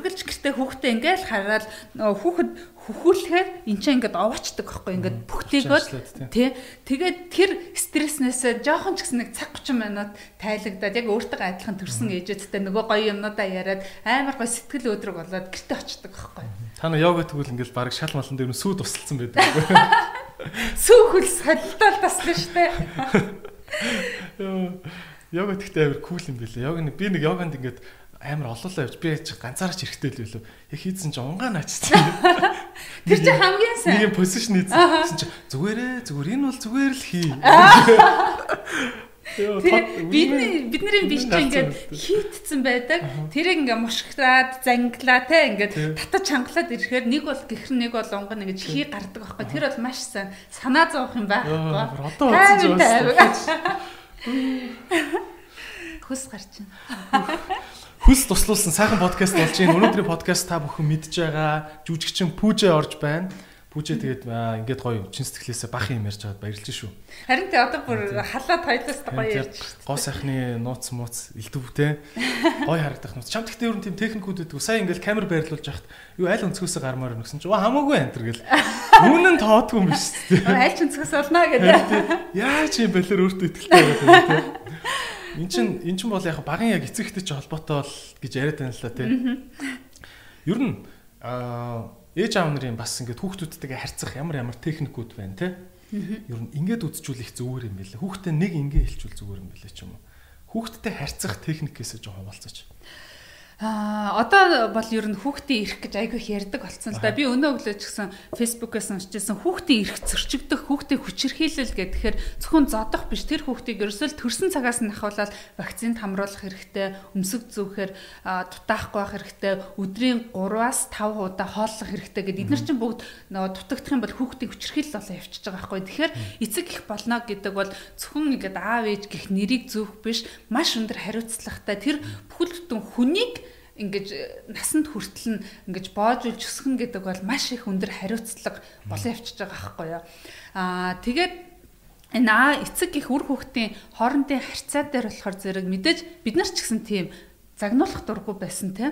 үргэлж гэртээ хүүхдээ ингээд хараад хүүхэд хөхүүлэхээр эн чинь ингээд овоочдаг байхгүй ингээд бүхтэйгөөд тий. тэгээд тэр стресснээсээ жоохон ч гэсэн нэг цаг 30 минут тайлагдаад яг өөртөө адилхан төрсэн ээжэдтэй нөгөө гоё юмнуудаа яриад амар гоё сэтгэл өдрөг болоод гэртээ очдог байхгүй. Та нар йога тэгвэл ингээд баг шал малан дээр нь сүү тусалсан байдаг. Сүү хөл солилдол таслаа штэ Йога тэгтээ амар кул юм билээ. Йог би нэг йоганд ингээд амар олоолаа явж би яж ганцаарч эрэхтэй л билүү. Яг хийдсэн чи унгаан ачсан. Тэр чи хамгийн сайн. Нэг позишн хийсэн чи зүгээрээ зүгээр энэ бол зүгээр л хий. Бидний бидний биш чи ингээд хийтцэн байдаг. Тэрийг ингээ мушгираад, занглаа те ингээд татаж чангалаад ирэхээр нэг бол гихэр нэг бол онгон нэг хий гардаг байхгүй. Тэр бол маш сайн. Санаа зовох юм байхгүй. Одоо үзэж Хүс гарч байна хүс туслуулсан сайхан подкаст болж байна. Өнөөдрийн подкаст та бүхэн мэдж байгаа. Жүжигчин Пүүжэ орж байна. Пүүжэ тэгээд ингээд гоё чин сэтгэлээсээ бах юм ярьж байгаад баярлж шүү. Харин тэ одоо бүр халаад хоёлоос гоё ярьж шүү. Гоо сайхны нууц мууц элдвтэй. Гоё харагдах нууц. Чам тэгтээ ер нь тийм техникүүд өгдөг. Сая ингээд камер байрлуулж яхад юу аль өнцгөөсөө гармаар нүгсэн чи хамаагүй антер гэл. Үүн нь тоодгүй юм биш? Аль ч өнцгөөс олно гэдэг. Яаж юм бэлэр өөртөө ихтэй байгаа юм те. Эн чин эн чин бол яг багын яг эцэгтэй ч холбоотой бол гэж яриад байна л да тийм. Ер нь аа ээж аав нарын бас ингээд хүүхдүүдтэйгээ харьцах ямар ямар техникүүд байна те. Ер нь ингээд их зүгээр юм билээ. Хүүхдээ нэг ингээ хэлчихвэл зүгээр юм билээ ч юм уу. Хүүхдтэй харьцах техникээс жоохон хаваалцаач. Аа одоо бол ер нь хүүхдийн эрх гэж айгүй их ярьдаг болсон л да. Би өнөө өглөө ч гэсэн фэйсбүүкээс уншижсэн хүүхдийн эрх зөрчигдөх, хүүхдийн хүчирхийлэл гэхээр зөвхөн зодох биш. Тэр хүүхдийг ерөөсөө төрсэн цагаас нь ахуулаад вакцинд хамруулах хэрэгтэй, өмсөг зүүхээр дутаахгүй байх хэрэгтэй, өдрийн 3-аас 5 удаа хооллох хэрэгтэй гэдэг. Эдгээр чинь бүгд нөгөө дутагдах юм бол хүүхдийн хүчирхийлэл болоо явчихж байгаа байхгүй. Тэгэхээр эцэг их болно гэдэг бол зөвхөн ингээд аав ээж гих нэрийг зүүх биш, маш өндөр хариуцлагатай тэр бүхэл бүтэн хүнийг ингэж э, насанд хүртэл нь ингэж боожулж өсгөн гэдэг бол маш их өндөр хариуцлага болон явчихж байгаа байхгүй юу. Аа тэгээд энэ аа эцэг их үр хүүхдийн хоорондын харьцаа дээр болохоор зэрэг мэдээж бид нар ч гэсэн тийм загнуулах дурггүй байсан тийм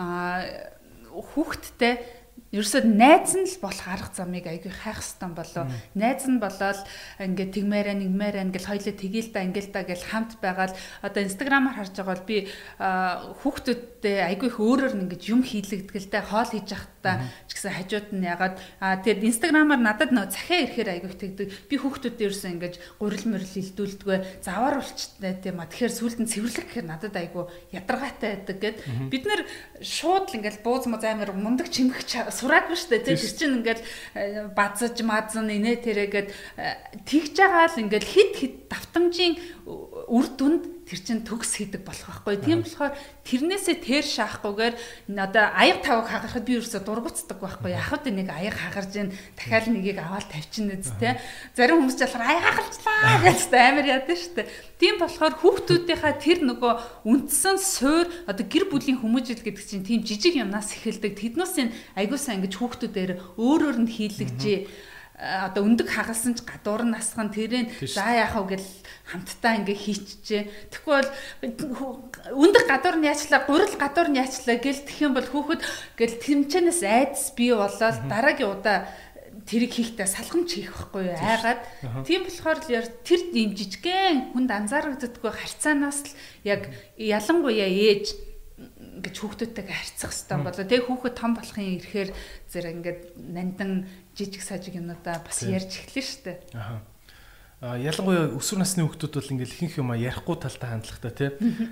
аа хүүхдтэй ерөөсөд найз нь л болох арга замыг айгүй хайх стан болоо. Найз нь болоод ингээд тэгмээрэ нэгмээрэ ингээл хоёлоо тгийл та ингээл та гэл хамт байгаад одоо инстаграмаар харж байгаа бол би хүүхдүүдтэй айгүй их өөрөөр нь ингээд юм хийлэгдгэлтэй хоол хийж явахдаа ч гэсэн хажууд нь ягаад тэгээд инстаграмаар надад нөө захиа ирэхээр айгүй тэгдэг. Би хүүхдүүдтэй ерөөсөө ингээд гурил мөрөл илдүүлдэггүй завар болчтой тийм а тэгэхээр сүулт нь цэвэрлэх гэхээр надад айгүй ядаргаатай байдаг гэд. Бид нэр шууд л ингээд бууз моз амар мундаг чимгч сураагүй шүү дээ. Тэр чинь ингээд э, базаж мазан инээ тэрэгээд э, тэгж байгаа л ингээд хит хит давтамжийн үр дүнд тэр чин төгс хийдэг болох байхгүй. Тийм болохоор тэрнээсээ тэр шаахгүйгээр одоо аяг тавг хагарахад би ерөөсө дургуцдаг байхгүй. Яхад нэг аяг хагарж ийн дахиад нэгийг аваад тавьчихна үст те. Зарим хүмүүс ч болохоор аяг хагалчлаа гэж амар яадаг штэ. Тийм болохоор хүүхдүүдийнхаа тэр нөгөө үндсэн суур одоо гэр бүлийн хүмүүжил гэдэг чинь тийм жижиг юмнаас эхэлдэг. Тэднээс энэ аягуулсан ингэж хүүхдүүдээр өөрөөр нь хийлэгжээ одоо өндөг хагалсан ч гадуур нь насхан тэрэн за яах вэ гэл хамтдаа ингээ хийчихжээ. Тэгэхгүй бол өндөг гадуур нь яачлаа, гурил гадуур нь яачлаа гэл тэх юм бол хүүхэд гэл тэмчэнээс айдас бий болоод дараагийн удаа тэрийг хийхдээ салхамч хийх байхгүй айгаад тийм болохоор л яар тэр юм жижигхэн хүнд анзаарагддаггүй харьцаанаас л яг ялангуяа ээж ингэж хүүхдүүдтэйгээ харьцах хэрэгтэй болоо. Тэг хүүхэд том болохын ирэхээр зэрэг ингээд нандан жижиг сажиг юмудаа бас ярьж эхлэн штэ аа ялангуяа өсвөр насны хүүхдүүд бол ингээл ихэнх юм ярихгүй талтай хандлагатай тий.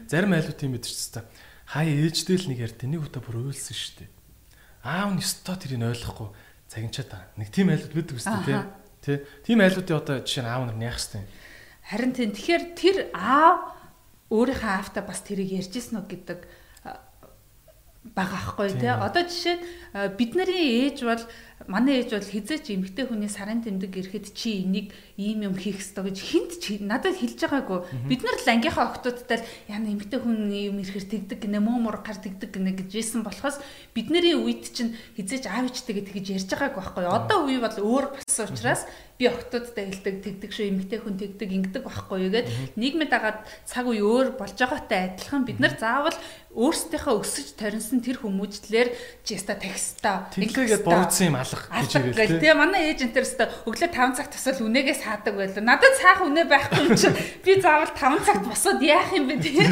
Зарим айлууд тийм мэдэрч та хай ээжтэй л нэг ярьд нэг удаа бүр уйлсан штэ аав нь өстой тэрийг ойлгохгүй. Цагинчаад байгаа. Нэг тийм айлууд байдаг үстэй тий. Тий. Тийм айлуудын одоо жишээ нь аав нар яах хэвтэй. Харин тийм. Тэгэхээр тэр аав өөрийнхөө аавтаа бас тэрийг ярьжсэн үү гэдэг байгаа хгүй тий. Одоо жишээ нь бидний ээж бол манай ээж бол хизээч эмгтэй хүний сарын тэмдэг ирэхэд чи энийг ийм юм хийх ёстой гэж хинт чи надад хэлж байгаагүй. Бид нар л ангийнхаа охтуудтай л яна эмгтэй хүн юм ирэхээр тэгдэг гинэ муу мургаар тэгдэг гинэ гэж хэлсэн болохоос бидний үед чинь хизээч аав ичтэй гэж ярьж байгаагүй байхгүй. Одоо үе бол өөр болсон учраас би октодтой хэлдэг тэгдэг шүү эмгтэй хүн тэгдэг ингэдэг байхгүй юу гэд. Нийгмийн дагаад цаг үе өөр болж байгаатай адилхан бид нар заавал өөрсдийнхөө өсөж торинсон тэр хүмүүжлэр жиста текста тэглээгээд буруудсан юм алга гэж хэлээ тэгээ манай ээж энэ төрөстө өглөө 5 цагт тасвал үнэгээ саадаг байлаа надад цаах үнэ байхгүй юм чи би заавал 5 цагт босоод яах юм бэ тэгээ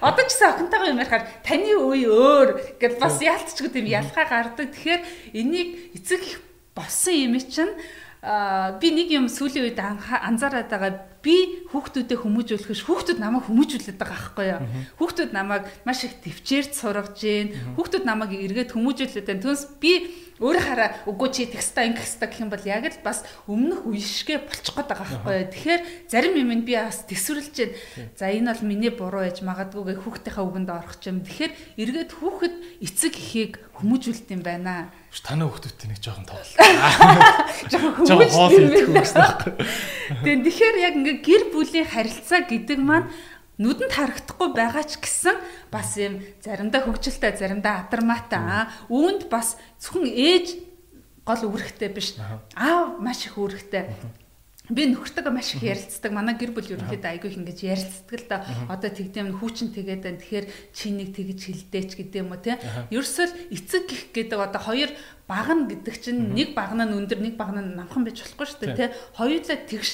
одоо ч гэсэн охинтойгоо юм ярихаар таны үе өөр гэд бас яалтчгүй тийм ялгаа гардаг. Тэгэхээр энийг эцэг их болсон юм чинь би нэг юм сүүлийн үед анзаараад байгаа би хүүхдүүдэд хүмүүжүүлэхш хүүхдүүд намайг хүмүүжүүлээд байгаа байхгүй юу. Хүүхдүүд намайг маш их төвчээрд сургаж гин. Хүүхдүүд намайг эргээд хүмүүжүүлээд байна. Түнс би өөр хараа үгүй чи текста ингэх хэвээр гэх юм бол яг л бас өмнөх үешгээ болчих гээд байгаа байхгүй юу. Тэгэхээр зарим юм би бас төсвөрлж байна. За энэ бол миний буруу яж магадгүй гэх хүүхдийнхээ үгэнд орох юм. Тэгэхээр эргээд хүүхэд эцэг эхийг хүмүүжүүлт юм байна. Танай хүүхдүүдтэй нэг жоохон тоглол. Жоохон хүмүүжүүлт юм байна. Тэгэхээр яг ингээ гэр бүлийн харилцаа гэдэг маань нүдэнд харагдахгүй байгаа ч гэсэн бас юм заримдаа хөвгчлээ заримдаа адармаатай үүнд бас зөвхөн ээж гол үүрэгтэй биш. Аав маш их үүрэгтэй би нөхөртөг маш их ярилцдаг. Манай гэр бүл ерөнхийдөө айгүй их ингэж ярилцдаг л да одоо тэгдэм хүүчин тэгээд байна. Тэгэхээр чи нэг тэгж хилдээч гэдэг юм уу те ерөөсөл эцэг гих гэдэг одоо хоёр багна гэдэг чинь нэг багна нь өндөр нэг багна нь намхан байж болохгүй шүү дээ те хоёулаа тэгш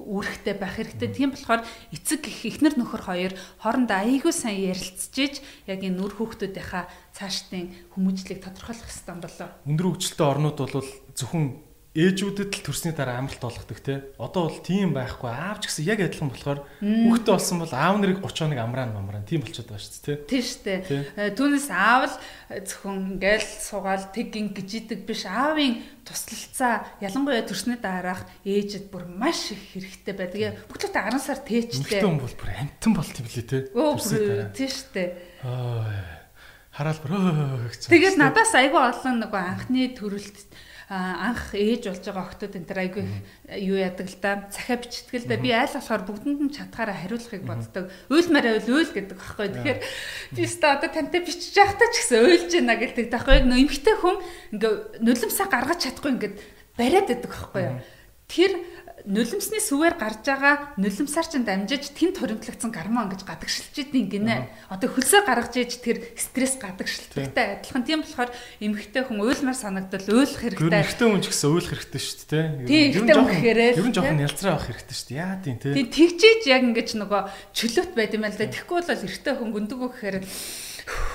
үүрэгтэй байх хэрэгтэй. Тийм болохоор эцэг их эхнэр нөхөр хоёр хоорондоо айгүй сайн ярилцчихэж яг энэ нүр хүүхдүүдийнхаа цаашдын хүмүүжлийг тодорхойлох хэрэгтэй болоо. Өндөр хөгжилтэй орнууд бол зөвхөн ээжүүдэд л төрсний дараа амралт болгодог те. Одоо бол тийм байхгүй. Аав ч гэсэн яг адилхан болохоор хүүхдээ болсон бол аав нарыг 30 хоног амраан амраан тийм болчиход байгаа шүү дээ те. Тийм шүү дээ. Түүнээс аав л зөвхөн ингээл суугаал тэг ингэж идэг биш. Аавын туслалцаа ялангуяа төрсний дараах ээжэд бүр маш их хэрэгтэй байдаг. Бүгдлээ 10 сар тээчтэй. Хүүхдээ бол бүр амтан болт юм лээ те. Тийм шүү дээ. Аа хараал бүр. Тэгээд надаас айгүй олон нөгөө анхны төрөлт анх ээж болж байгаа охтууд энэ төр айгүй юу яадаг л да цахиа бичтгэл да би айл болохоор бүгдэнд нь чадхаараа хариулахыг боддог. Уйлмаар байвал уйл гэдэг байхгүй. Тэгэхээр би өстө одоо тантай бичиж байхдаа ч гэсэн уйлж байна гэдэг таахгүй. Яг нөө эмхтэй хүн ингээ нулимсаа гаргаж чадахгүй ингээд бариад байдаг байхгүй. Тэр нулимсны сүвээр гарч байгаа нулимсаар чинь дамжиж тэнд хоримтлагдсан гормон гэж гадагшилчихэд гинэ. Одоо хөлсөө гаргаж ээж тэр стресс гадагшилттай адилхан. Тийм болохоор эмэгтэй хүн уйлмаар санагдал уйлах хэрэгтэй. Эмэгтэй хүн ч гэсэн уйлах хэрэгтэй шүү дээ. Тийм эмэгтэй хүн гэхээрээ ер нь жоохон ялцраа авах хэрэгтэй шүү дээ. Яа тийм те. Тийм тэгжээж яг ингэж нөгөө чөлөөт байд юм л да. Тэгэхгүй бол эрэгтэй хүн гүндгүү гэхээр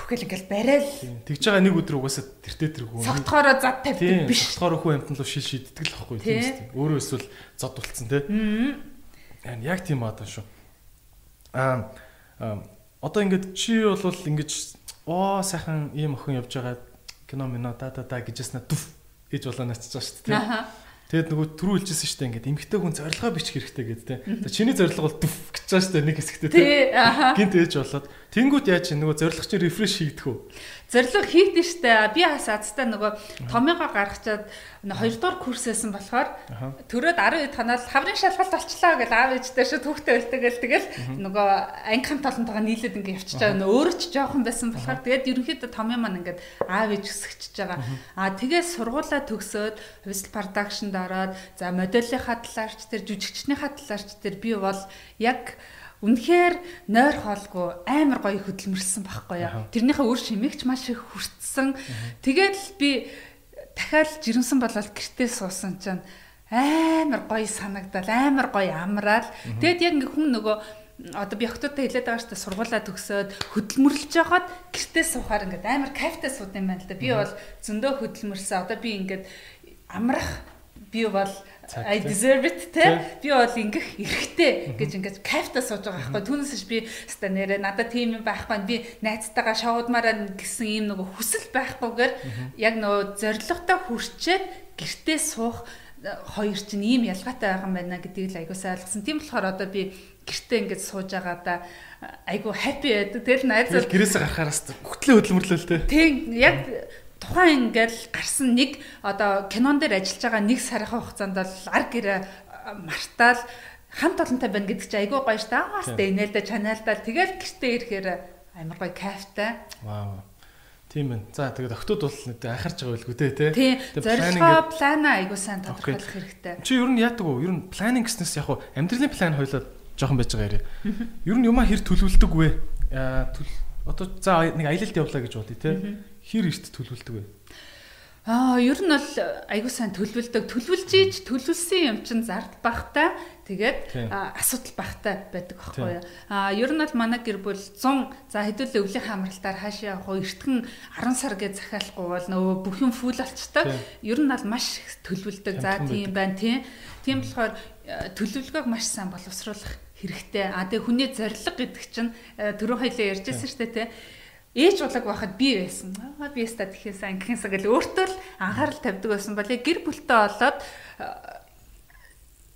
гэл ингээл барайл. Тэгж байгаа нэг өдөр угаасаа тэртээ тэргүй. Согтохороо зад тавьдаг биш. Согтохороо хүн амтан руу шил шийддэг л байхгүй тийм үстэй. Өөрөө эсвэл зод болцсон те. Аа. Яг тийм аа шүү. Аа одоо ингээд чи бол ингэж оо сайхан ийм охин явж байгаа кино мино да да да гэжсэн дүф гэж болоо байгаа шүү дээ. Тэгэд нөгөө түрүү хэлжсэн шүү дээ ингээд эмгтэй хүн зорилгоо бичих хэрэгтэй гэдэг те. Чиний зорилго бол дүф гэж байгаа шүү дээ нэг хэсэгтээ те. Гинт ээж болоод тэнгууд яаж нөгөө зорилго чинь рефреш хийгдэх үү? Зорилго хийгдэн штэ. Би бас азтай нөгөө томьёогоо гаргачаад хоёрдугаар курсээсэн болохоор төрөөд 12 танаал хаврын шалгалт болчлаа гэж аав ээжтэй шүү түүхтэй өлтөгээл тэгэл нөгөө ангихан толонтойгоо нийлээд ингээ явчихж байгаа. Өөрөө ч жоохон байсан болохоор тэгээд ерөнхийдөө томьёо маань ингээд аав ээж өсгөж байгаа. Аа тэгээд сургуулаа төгсөөд Whistle Production-д ороод за модельийнхаа талаарч тэр жүжигчнийхаа талаарч тэр би бол яг Үнэхээр нойр хоолгүй амар гоё хөдөлмөрлсөн байхгүй яа. Тэрнийхээ үр шимэгч маш их хүртсэн. Тэгээд би дахиад жирэмсэн болол гэртээ суусан чинь амар гоё санагдал амар гоё амраал. Тэгэд яг ингээ хүн нөгөө одоо би охтуудтай хэлээд байгаа шүү дээ сургуулаа төгсөөд хөдөлмөрлөж байгаад гэртээ суухаар ингээд амар кайфтай сууд юм байна л да. Би бол зөндөө хөдөлмөрсөн. Одоо би ингээд амрах би бол I deserve it те би бол ингэх эрхтэй гэж ингээд кайфта сууж байгаа байхгүй. Түүнээс би ста нэрэ надад тийм юм байхгүй би найзтайгаа шоудмаараа гэсэн ийм нөгөө хүсэл байхгүйгээр яг нөгөө зоригтой хүрчээд гэртээ суух э, хоёр чинь ийм ялгаатай байгаа юм байна гэдгийг л айгуусаа ойлгосон. Тийм болохоор одоо би гэртээ ингээд сууж байгаа да айгу happy байдаг. Тэгэл найзууд гэрээсээ гарахаараас хөтлөө хөдөлмөрлөө л те. Тийм яг тухайн ингээл гарсан нэг одоо кинон дээр ажиллаж байгаа нэг сарын хугацаанд бол ар гэрээ мартаал хамт олонтой байна гэдэг чинь айгүй гоё шүү дээ. Аа сте инээлдэ чанаалдаа тэгэл гэртээ ирэхээр амар гоё кайфтай. Вау. Тийм байна. За тэгээд октод бол нэг анхаарч байгаа байлгүй те тий. Тэгээд зорилгоо плана айгүй сайн тодорхойлох хэрэгтэй. Чи ер нь яадаг вэ? Ер нь планинг гэснээс яг хуу амьдралын план хоёлоо жоохон байж байгаа ярэ. Ер нь юмаа хэр төлөвлөдөг вэ? Аа одоо за нэг аялалд явлаа гэж бодъё те хэр ихт төлөвлөдөг вэ? Аа, ер нь бол айгуу сайн төлөвлөдөг. Төлөвлөж ийж төлөвлөсөн юм чинь зард бахтай тэгээд асуудал бахтай байдаг байхгүй юу? Аа, ер нь бол манай гэр бүл 100 за хэдүүлээ өвлийн хамралтаар хаашаа явах вэ? Эртхэн 10 сар гэж захиалахгүй бол нөгөө бүх юм фул болчтой. Ер нь бол маш их төлөвлөдөг. За тийм байна тийм. Тийм болохоор төлөвлөгөөг маш сайн боловсруулах хэрэгтэй. А тэгээ хүний зориг гэдэг чинь түрүү хоёлаа ярьжсэн шүү дээ тийм ээж улаг байхад би байсан. Аа би яста тэхээсэн ангийнхээсаа гэл өөртөө л анхаарал тавьдаг байсан болоо гэр бүлтэй болоод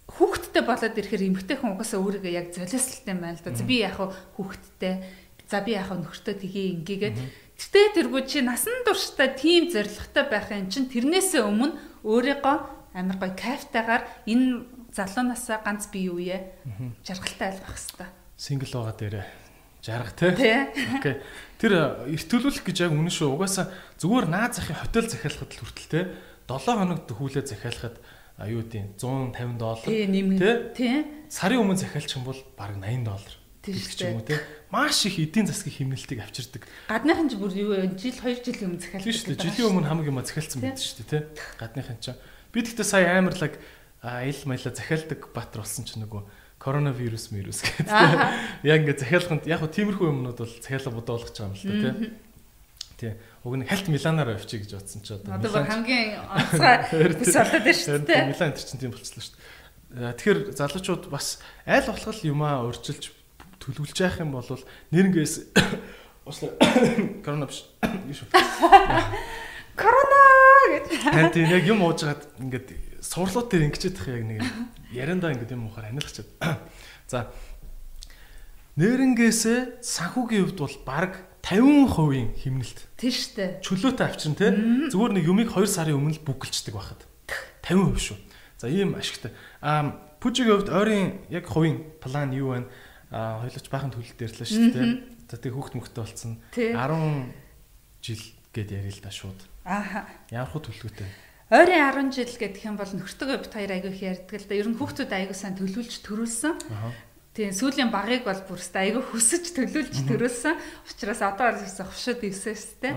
хүүхэдтэй болоод ирэхээр эмгтэй хүн угаасаа өөрийгөө яг золиослолтой юм байна л да. Би яг хүүхэдтэй за би яг нөхөртөө тгий ингэгээд Гэтэ тэргүй чи насан туршдаа тийм зоригтой байхын чинь тэрнээсээ өмнө өөрийгөө амар гой кайфтайгаар энэ залуунасаа ганц бие үе жаргалтай айлгах хэвээр. Сингл байгаа дээрээ жаргах тий. Окей. Тэр э, эрт төлөвлөх гэж яг үнэн шүү. Угаасаа зүгээр наад захын хотел захиалахад л хүртэл тий. 7 хоног төхүүлээ захиалахад аюу дий 150 доллар тий тий. Сарын өмнө захиалчих юм бол бараг 80 доллар. Тэгж юм уу тий. Маш их эдийн засгийн хэмнэлтийг авчирдаг. Гадныхан ч бүр юу жил 2 жилийн өмнө захиалдаг. Тийм шүү дээ. Жилийн өмнө хамаг юм захиалцсан байдаг шүү дээ тий. Гадныхан ч. Би тэгтээ сая амарлаг ил маяла захиалдаг баатар болсон ч нөгөө коронавирус вирус гэдэг. Яг ингээд захиалганд яг хөө тиймэрхүү юмнууд бол захиалга бодоолгож байгаа юм л да тий. Тий. Уг нь хальт Миланаар авчиг гэж бодсон ч одоо. Одоо хамгийн онцгой бүс болоод байна шүү дээ. Милан энэ чинь тийм болчихлоо шүү дээ. Тэгэхээр залуучууд бас аль болох юмаа урьдчилж төлөвлөж явах юм бол нэрнгээс ууслаа корона биш. Корона гэж. Харин яг юм уужгаад ингээд сурлууд дээр ингэчээд тах яг нэг яриандаа ингэ юм ухаар анилгачаад. За нэрнгээсээ санхүүгийн хувьд бол баг 50% хэмнэлт. Тийм штэ. Чөлөөтэй авчирна те. Зүгээр нэг юмыг 2 сарын өмнө бүгэлчдэг байхад 50% шүү. За ийм ашигтай. Аа пүжигийн хувьд ойрын яг хувийн план юу вэ? Аа хойлоч баахан төлөлт дээрлээ шүү дээ. За тэг хүүхд мөхтэй болцсон. 10 жил гэд ярил л да шууд. Ааха. Ямар хөө төлөвлөгөөтэй. Ойрын 10 жил гэдэг юм бол нөхөртөгөө бит хоёр аягүй их ярьдаг л да. Ер нь хүүхдүүд аягүй сайн төлөвлөж төрүүлсэн. Тийм сүүлийн багыг бол бүрст аягүй хүсэж төлөвлөж төрүүлсэн. Учираас одоо гэсэн хувшид ивсэстэй.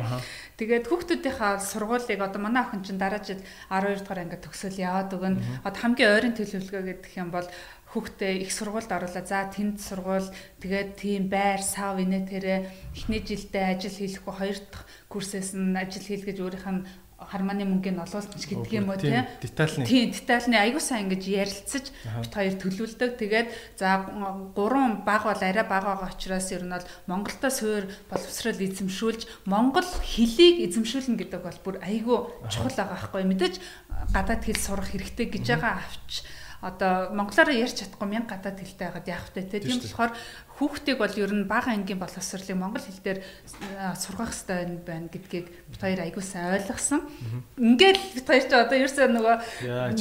Тэгээд хүүхдүүдийнхаа сургуулийг одоо манай охин чинь дараа жил 12 дугаар анги төгсөөл яваад өгнө. Одоо хамгийн ойрын төлөвлөгөө гэдэг юм бол хүүхдээ их сургуульд оруулаа. За тэнд сургууль тэгээд тийм байр сав инэ тэрэ эхний жилдээ ажил хийхгүй хоёр дахь курсээс нь ажил хийлгэж өөрийнх нь харманы мөнгөний олуулч гэдэг юм уу тийм детальны. Тийм детальны. Аягүй сайн ингэж ярилцаж бит хоёр төлөвлөдөг. Тэгээд за гурван баг бол арай бага байгаа учраас ер нь бол Монголда суур боловсрол эзэмшүүлж Монгол хэлийг эзэмшүүлнэ гэдэг бол бүр аягүй чухал байгаа байхгүй. Мэдээж гадаад хэл сурах хэрэгтэй гэж байгаа авч одоо монголоор ярьж чадахгүй мянга гадаад хэлтэй байгаад яах вэ? Те тийм болохоор хүүхдийг бол ер нь бага ангийн боловсролыг монгол хэл дээр сургах хэрэгтэй байна гэдгийг бид хоёр аягүй сайн ойлгосон. Ингээд бид хоёр ч одоо ерөөсөө нөгөө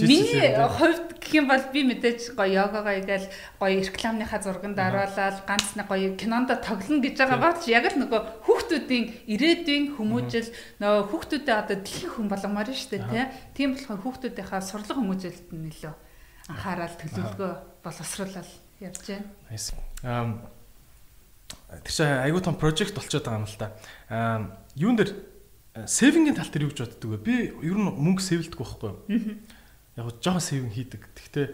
миний хувьд гэх юм бол би мэдээж гоё йогага игээл гоё рекламныхаа зурганд оруулаад ганц нэг гоё кинонд тоглоно гэж байгаа бат. Яг л нөгөө хүүхдүүдийн ирээдүйн хүмүүжил нөгөө хүүхдүүдэд одоо дэлхийн хүн болгомоор нь шүү дээ тийм болохоор хүүхдүүдийнхаа сурлага хүмүүжилт нь нөлөө анхаарал төлөвлөгөө боловсруулал явж байна. Аа тэр чинь айгүй том прожект болчиход байгаа юм л да. Аа юун дээр Сейвингийн тал дээр юу гэж боддөг вэ? Би ер нь мөнгө сэвэлдэг байхгүй юу? Яг жоохон сейвинг хийдэг. Гэхдээ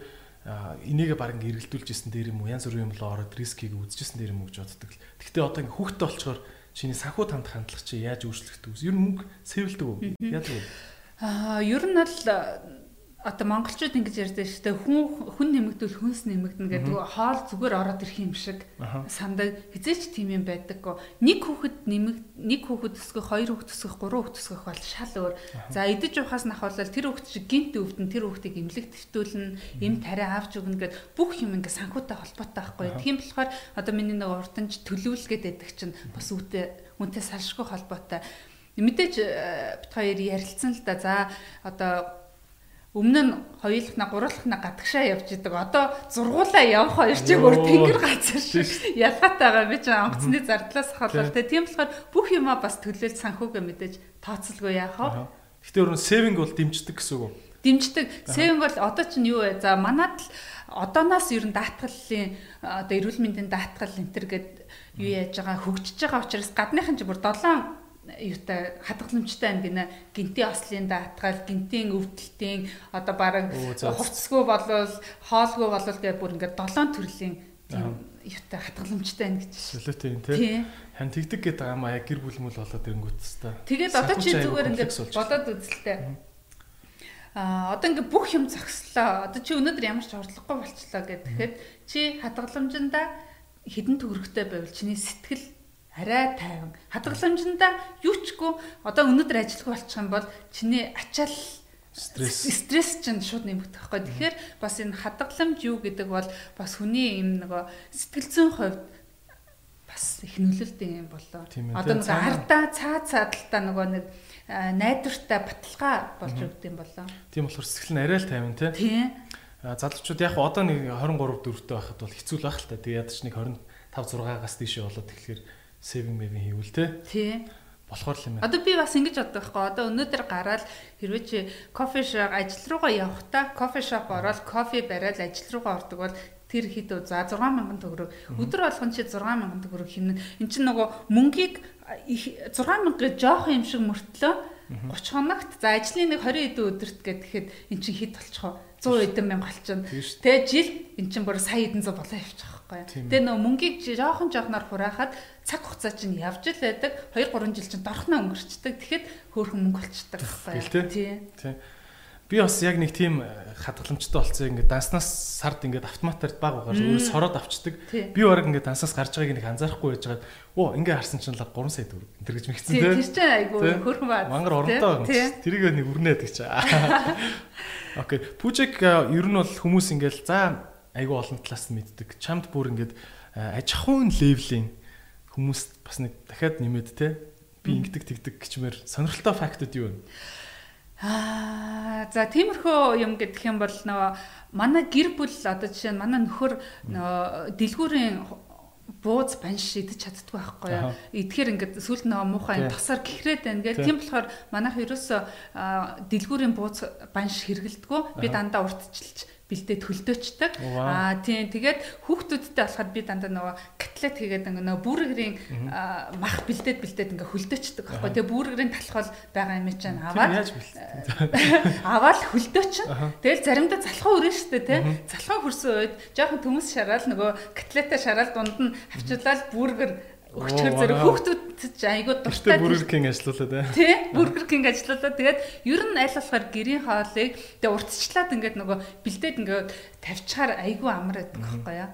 энийгээ баг ингээ эргэлдүүлж исэн дээр юм уу? Янз бүрийн юм л ороод рискийг үзчихсэн дээр юм уу гэж боддог. Гэхдээ одоо ингээ хүүхдтэй болчоор чиний санхүү танд хандлах чи яаж өөрчлөгдөв? Ер нь мөнгө сэвэлдэг үү? Яадаг вэ? Аа, ер нь бол одоо монголчууд ингэж ярьдаг шүү дээ. Хүн хүн нэмэгдвэл хүнс нэмэгдэнэ гэдэг хоол зүгээр ороод ирэх юм шиг сандаг хизээч тийм юм байдаггүй. Нэг хүүхэд нэмэг нэг хүүхэд өсгөх хоёр хүүхэд өсгөх гурван хүүхэд өсгөх бол шал өөр. За идэж ухаас нь ахвал тэр хүүхэд шиг гинт өвдөн тэр хүүхдийг эмнэлэг твтүүлнэ эм тариа авч өгнө гэд бүх юм ингээ санхүүтэй холбоотой байхгүй тийм болохоор одоо миний нэг урданч төлөвлөгээд байдаг чинь бас үүтэй үнтэй салшгүй холбоотой. Мэдээж э, бит хоёр ярилцсан л да. За одоо Өмнө нь хоёулахна гурвалахна гадагшаа явж идэг. Одоо зургуулаа явах хоёр чиг өөр тэнгэр газар шиг ялгаатай байгаа. Би ч онгоцны зардлаас хавлал тэ. Тийм болохоор бүх юмаа бас төлөөлж санхүүгээ мэдээж тооцолгүй яах вэ? Гэтэ өөрөө сейвинг бол дэмждэг гэсэн үг үү? Дэмждэг. Сейвинг бол одоо чинь юу вэ? За манад л одооноос ер нь даатгалын одоо эрүүл мэндийн даатгал энэ төр гэд юу яаж байгаа хөгжиж байгаа учраас гадныхан ч бүр 7 юутай хадгаламжтай байна гинэ гинтийн ослын даатгал гинтийн өвдөлтийн одоо бараг хувцсгүй болвол хоолгүй болвол гэх бүр ингээд долоон төрлийн тийм юутай хадгаламжтай байна гэж. Солиотой юм тий. Хан тэгдэг гэдэг юм аа гэр бүл мүл болоод ирэнгүүт та. Тэгээд одоо чи зүгээр ингээд болоод үзэлтэй. А одоо ингээ бүх юм зогслоо. Одоо чи өнөөдөр ямар ч орлогогүй болчлоо гэхэд чи хадгаламжиндаа хідэн төгрөгтэй байвал чиний сэтгэл арай тайван. Хадгаламжиндаа юу чгүй одоо өнөөдөр ажиллах болчих юм бол чиний ачаал стресс стресс чинь шууд нэмэгдэх байхгүй. Тэгэхээр бас энэ хадгаламж юу гэдэг бол бас хүний юм нөгөө сэтгэл зүйн хувьд бас их нөлөөлтэй юм болоо. Одоо нэг ардаа цаа цаадалтаа нөгөө нэг найдвартай баталгаа болж өгд юм болоо. Тийм болохоор сэтгэл нь арай л тайван тий. Тийм. Залуучууд яг одоо нэг 23 4-тэй байхад бол хэцүү л байх л та. Тэгээ ядаж нэг 25 6-аас тийшээ болоод тэгэхээр saving maving хийвэл те. Тий. Болохоор л юм байна. Одоо би бас ингэж боддог байхгүй. Одоо өнөөдөр гараад хэрвээ чи кофе шоп ажил руугаа явахдаа кофе шоп ороод кофе бариад ажил руугаа ордог бол тэр хэд үү за 6000 төгрөг өдөр болгон чи 6000 төгрөг хийнэ эн чинь нөгөө мөнгийг 6000 жоох юм шиг мөртлөө 30 хоногт за ажлын нэг 20 хэдэн өдөрт гэхэд эн чинь хэд болчихоо 100 хэдэн мянга болчихно. Тэгээ жил эн чинь бүр сая хэдэн зуун болоо явчих байхгүй. Тэгээ нөө мөнгийг жоохон жоохноор хураахад цаг хугацаа чинь явж л байдаг. 2 3 жил чинь дорхноо өнгөрчдөг. Тэгэхэд хөөрхөн мөнгө болчдөг байхгүй. Тий. Би бас яг нэг тийм э, хадгаламжтай болцсон ингээд данснаас сард ингээд автоматар баг угаар өөрөө сороод авчдаг. Би бараг ингээд данснаас гарч байгааг нэг анзаарахгүй байж байгаад оо ингээд харсан чинь л 3 сая төгрөг энэ гэж мэгцэн тий. Тэр чинь айгу хөрхөн баа. Мангар оронтой байна. Тэрийг нэг өрнээд гэж. Окей. Пужик э, ер нь бол хүмүүс ингээд за айгу олон талаас нь мэддэг. Чамд бүр ингээд э, аж ахуйн левлийн хүмүүс бас нэг дахиад нэмээд те би ингэдэг тэгдэг гिचмээр сонирхолтой фактууд юу вэ? Аа за тиймэрхүү юм гэдэг юм бол нөгөө манай гэр бүл одоо жишээ нь манай нөхөр нөгөө дэлгүүрийн бууз банш идэж чаддгүй байхгүй юу. Идэхээр ингээд сүлд нөгөө муухай тасаар гихрээд байна гэх. Тийм болохоор манайх ерөөсө дэлгүүрийн бууз банш хэрэгэлдэггүй. Би дандаа уртчилж бэлдээд хөлдөөчдөг. Аа тийм. Тэгээд хүүхдүүдтэй болохоор би дандаа нөгөө котлет хийгээд нөгөө бүргэрийн мах бэлдээд бэлдээд ингээ хөлдөөчдөг аахгүй. Тэгээд бүргэрийн талхал байгаа юм чинь аваад аваад хөлдөөчин. Тэгэл заримдаа залхуу өрнө штэ тий. Залхуу хөрсөн үед жоохон төмөс шараал нөгөө котлетаа шараал дунд нь авчуулаад бүргэр Өчгөр зэрэг хүүхдүүд ч айгуу дуртай. Бургер кинг ажиллуулаад бай. Тий, Бургер кинг ажиллуулаад тэгээд ер нь аль болохоор гэрийн хоолыг тэгээд уртчлаад ингээд нөгөө бэлдээд ингээд тавьчихаар айгуу амар байдаг байхгүй яа.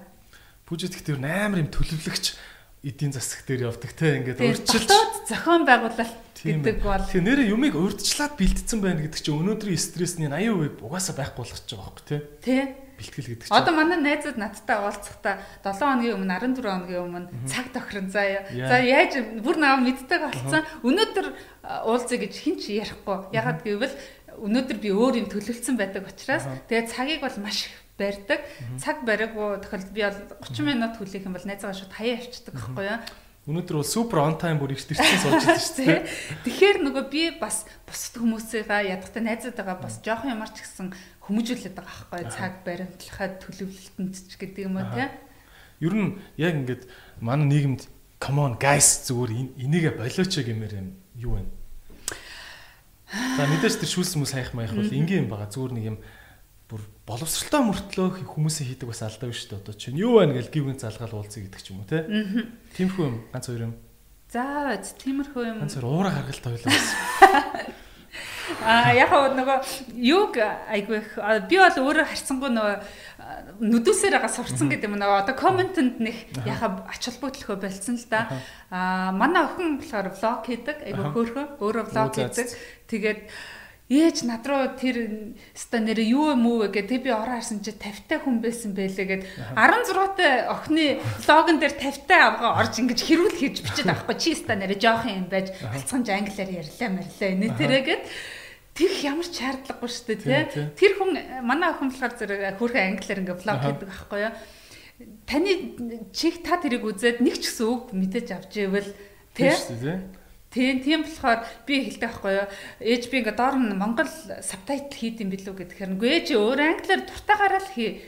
Бүжит гэхдээ амар юм төлөвлөгч эдийн засаг дээр явдаг те ингээд урьдчилж зохион байгуулалт гэдэг бол тэгээ нэрээ юмыг урьдчлаад бэлдсэн байна гэдэг чинь өнөөдрийн стрессний 80% угаасаа байхгүй болгож байгаа байхгүй те. Тий бэлтгэл гэдэг чинь. Одоо манай найзууд надтай уулзахдаа 7 хоногийн өмнө 14 хоногийн өмнө цаг тохирон заа. За яаж бүр наваа мэддэг болсон. Өнөөдөр уулзъя гэж хин ч ярихгүй. Ягаад гэвэл өнөөдөр би өөр юм төлөвлөсөн байдаг учраас тэгээд цагийг бол маш их барьдаг. Цаг бариаггүй тохиолдолд би бол 30 минут хүлээх юм бол найзаагаа шууд хаяа авчдаг байхгүй юу? Өнөөдөр бол супер он тайм бүр ихтэй сууж байгаа шүү дээ. Тэгэхээр нөгөө би бас бусад хүмүүсээгаа ядахтай найзуудаагаа бас жоохон ямар ч гэсэн хүмүүжүүлээд байгаа байхгүй цаг баримтлахад төлөвлөлтөнд ч гэдэг юм уу тий. Ер нь яг ингээд манай нийгэмд come on guys зүгээр энийгээ болооч гэмээр юм юу вэ? За мэдээж тэр шүүлс хүмүүс хаях маях бол ингийн юм байгаа. Зүгээр нэг юм бүр боловсралтай мөртлөө хүмүүсийн хийдэг бас алдаа биш үү? Одоо чинь юу байна гэж гівгэн залгаал уулзъя гэдэг ч юм уу те. Тиймэрхүү юм ганц хоёр юм. За тиймэрхүү юм. Ганц хоёр уура харгалт ойлоо. А яг нөгөө юг айгүй би бол өөрөө харцсангүй нөгөө нүдүсээр байгаа сурцсан гэдэг юм нөгөө одоо комментэнд нэг яхаа ач холбогдлохоо болцсон л да. А манай охин болохоор влог хийдэг айгүй хөөрхөн өөрөө влог хийдэг. Тэгээд ээж над руу тэр ста нэр юу юм уу гэдэг би ороо харсан чи 50 та хүн байсан байлээ гэд. 16 та охины логон дээр 50 та авгаа орж ингэж хэрүүл хийж бичээд авахгүй. Чи ста нэр жоох юм байж алцганж англиар ярьлаа марлаа энэ тэрэгэд Тэрх ямар ч шаардлагагүй шүү дээ тий. Тэр хүн манай охин болохоор зэрэг хөөрхөн англиар ингээ влог хийдэг байхгүй юу. Таны чих та тэрийг үзээд нэг ч гэсэн үг мэдээж авч ивэл тий. Тийм тийм болохоор би хэлдэг байхгүй юу. Ээж би ингээ доор нь Монгол сабтайтл хийд юм билүү гэхээр үгүй ээж өөр англиар дуртайгаараа л хий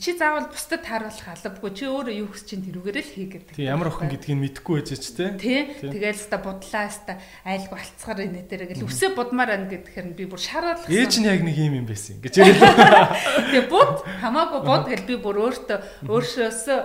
чи заавал бусдад тааруулах албагүй чи өөрөө юу хүсэж чинь тэрүүгээр л хий гэдэг. Тийм ямар охин гэдгийг мэдэхгүй байж ч. Тийм. Тэгэл ста будлаа ста айлгүй алцгаар инэ дээр гэл үсээ будмаар ань гэхээр би бүр шаардлагасан. Ээж нь яг нэг юм юм байсан гэж яриад. Тэгээ буд хамаагүй буд гэл би бүр өөртөө өөрөөсөө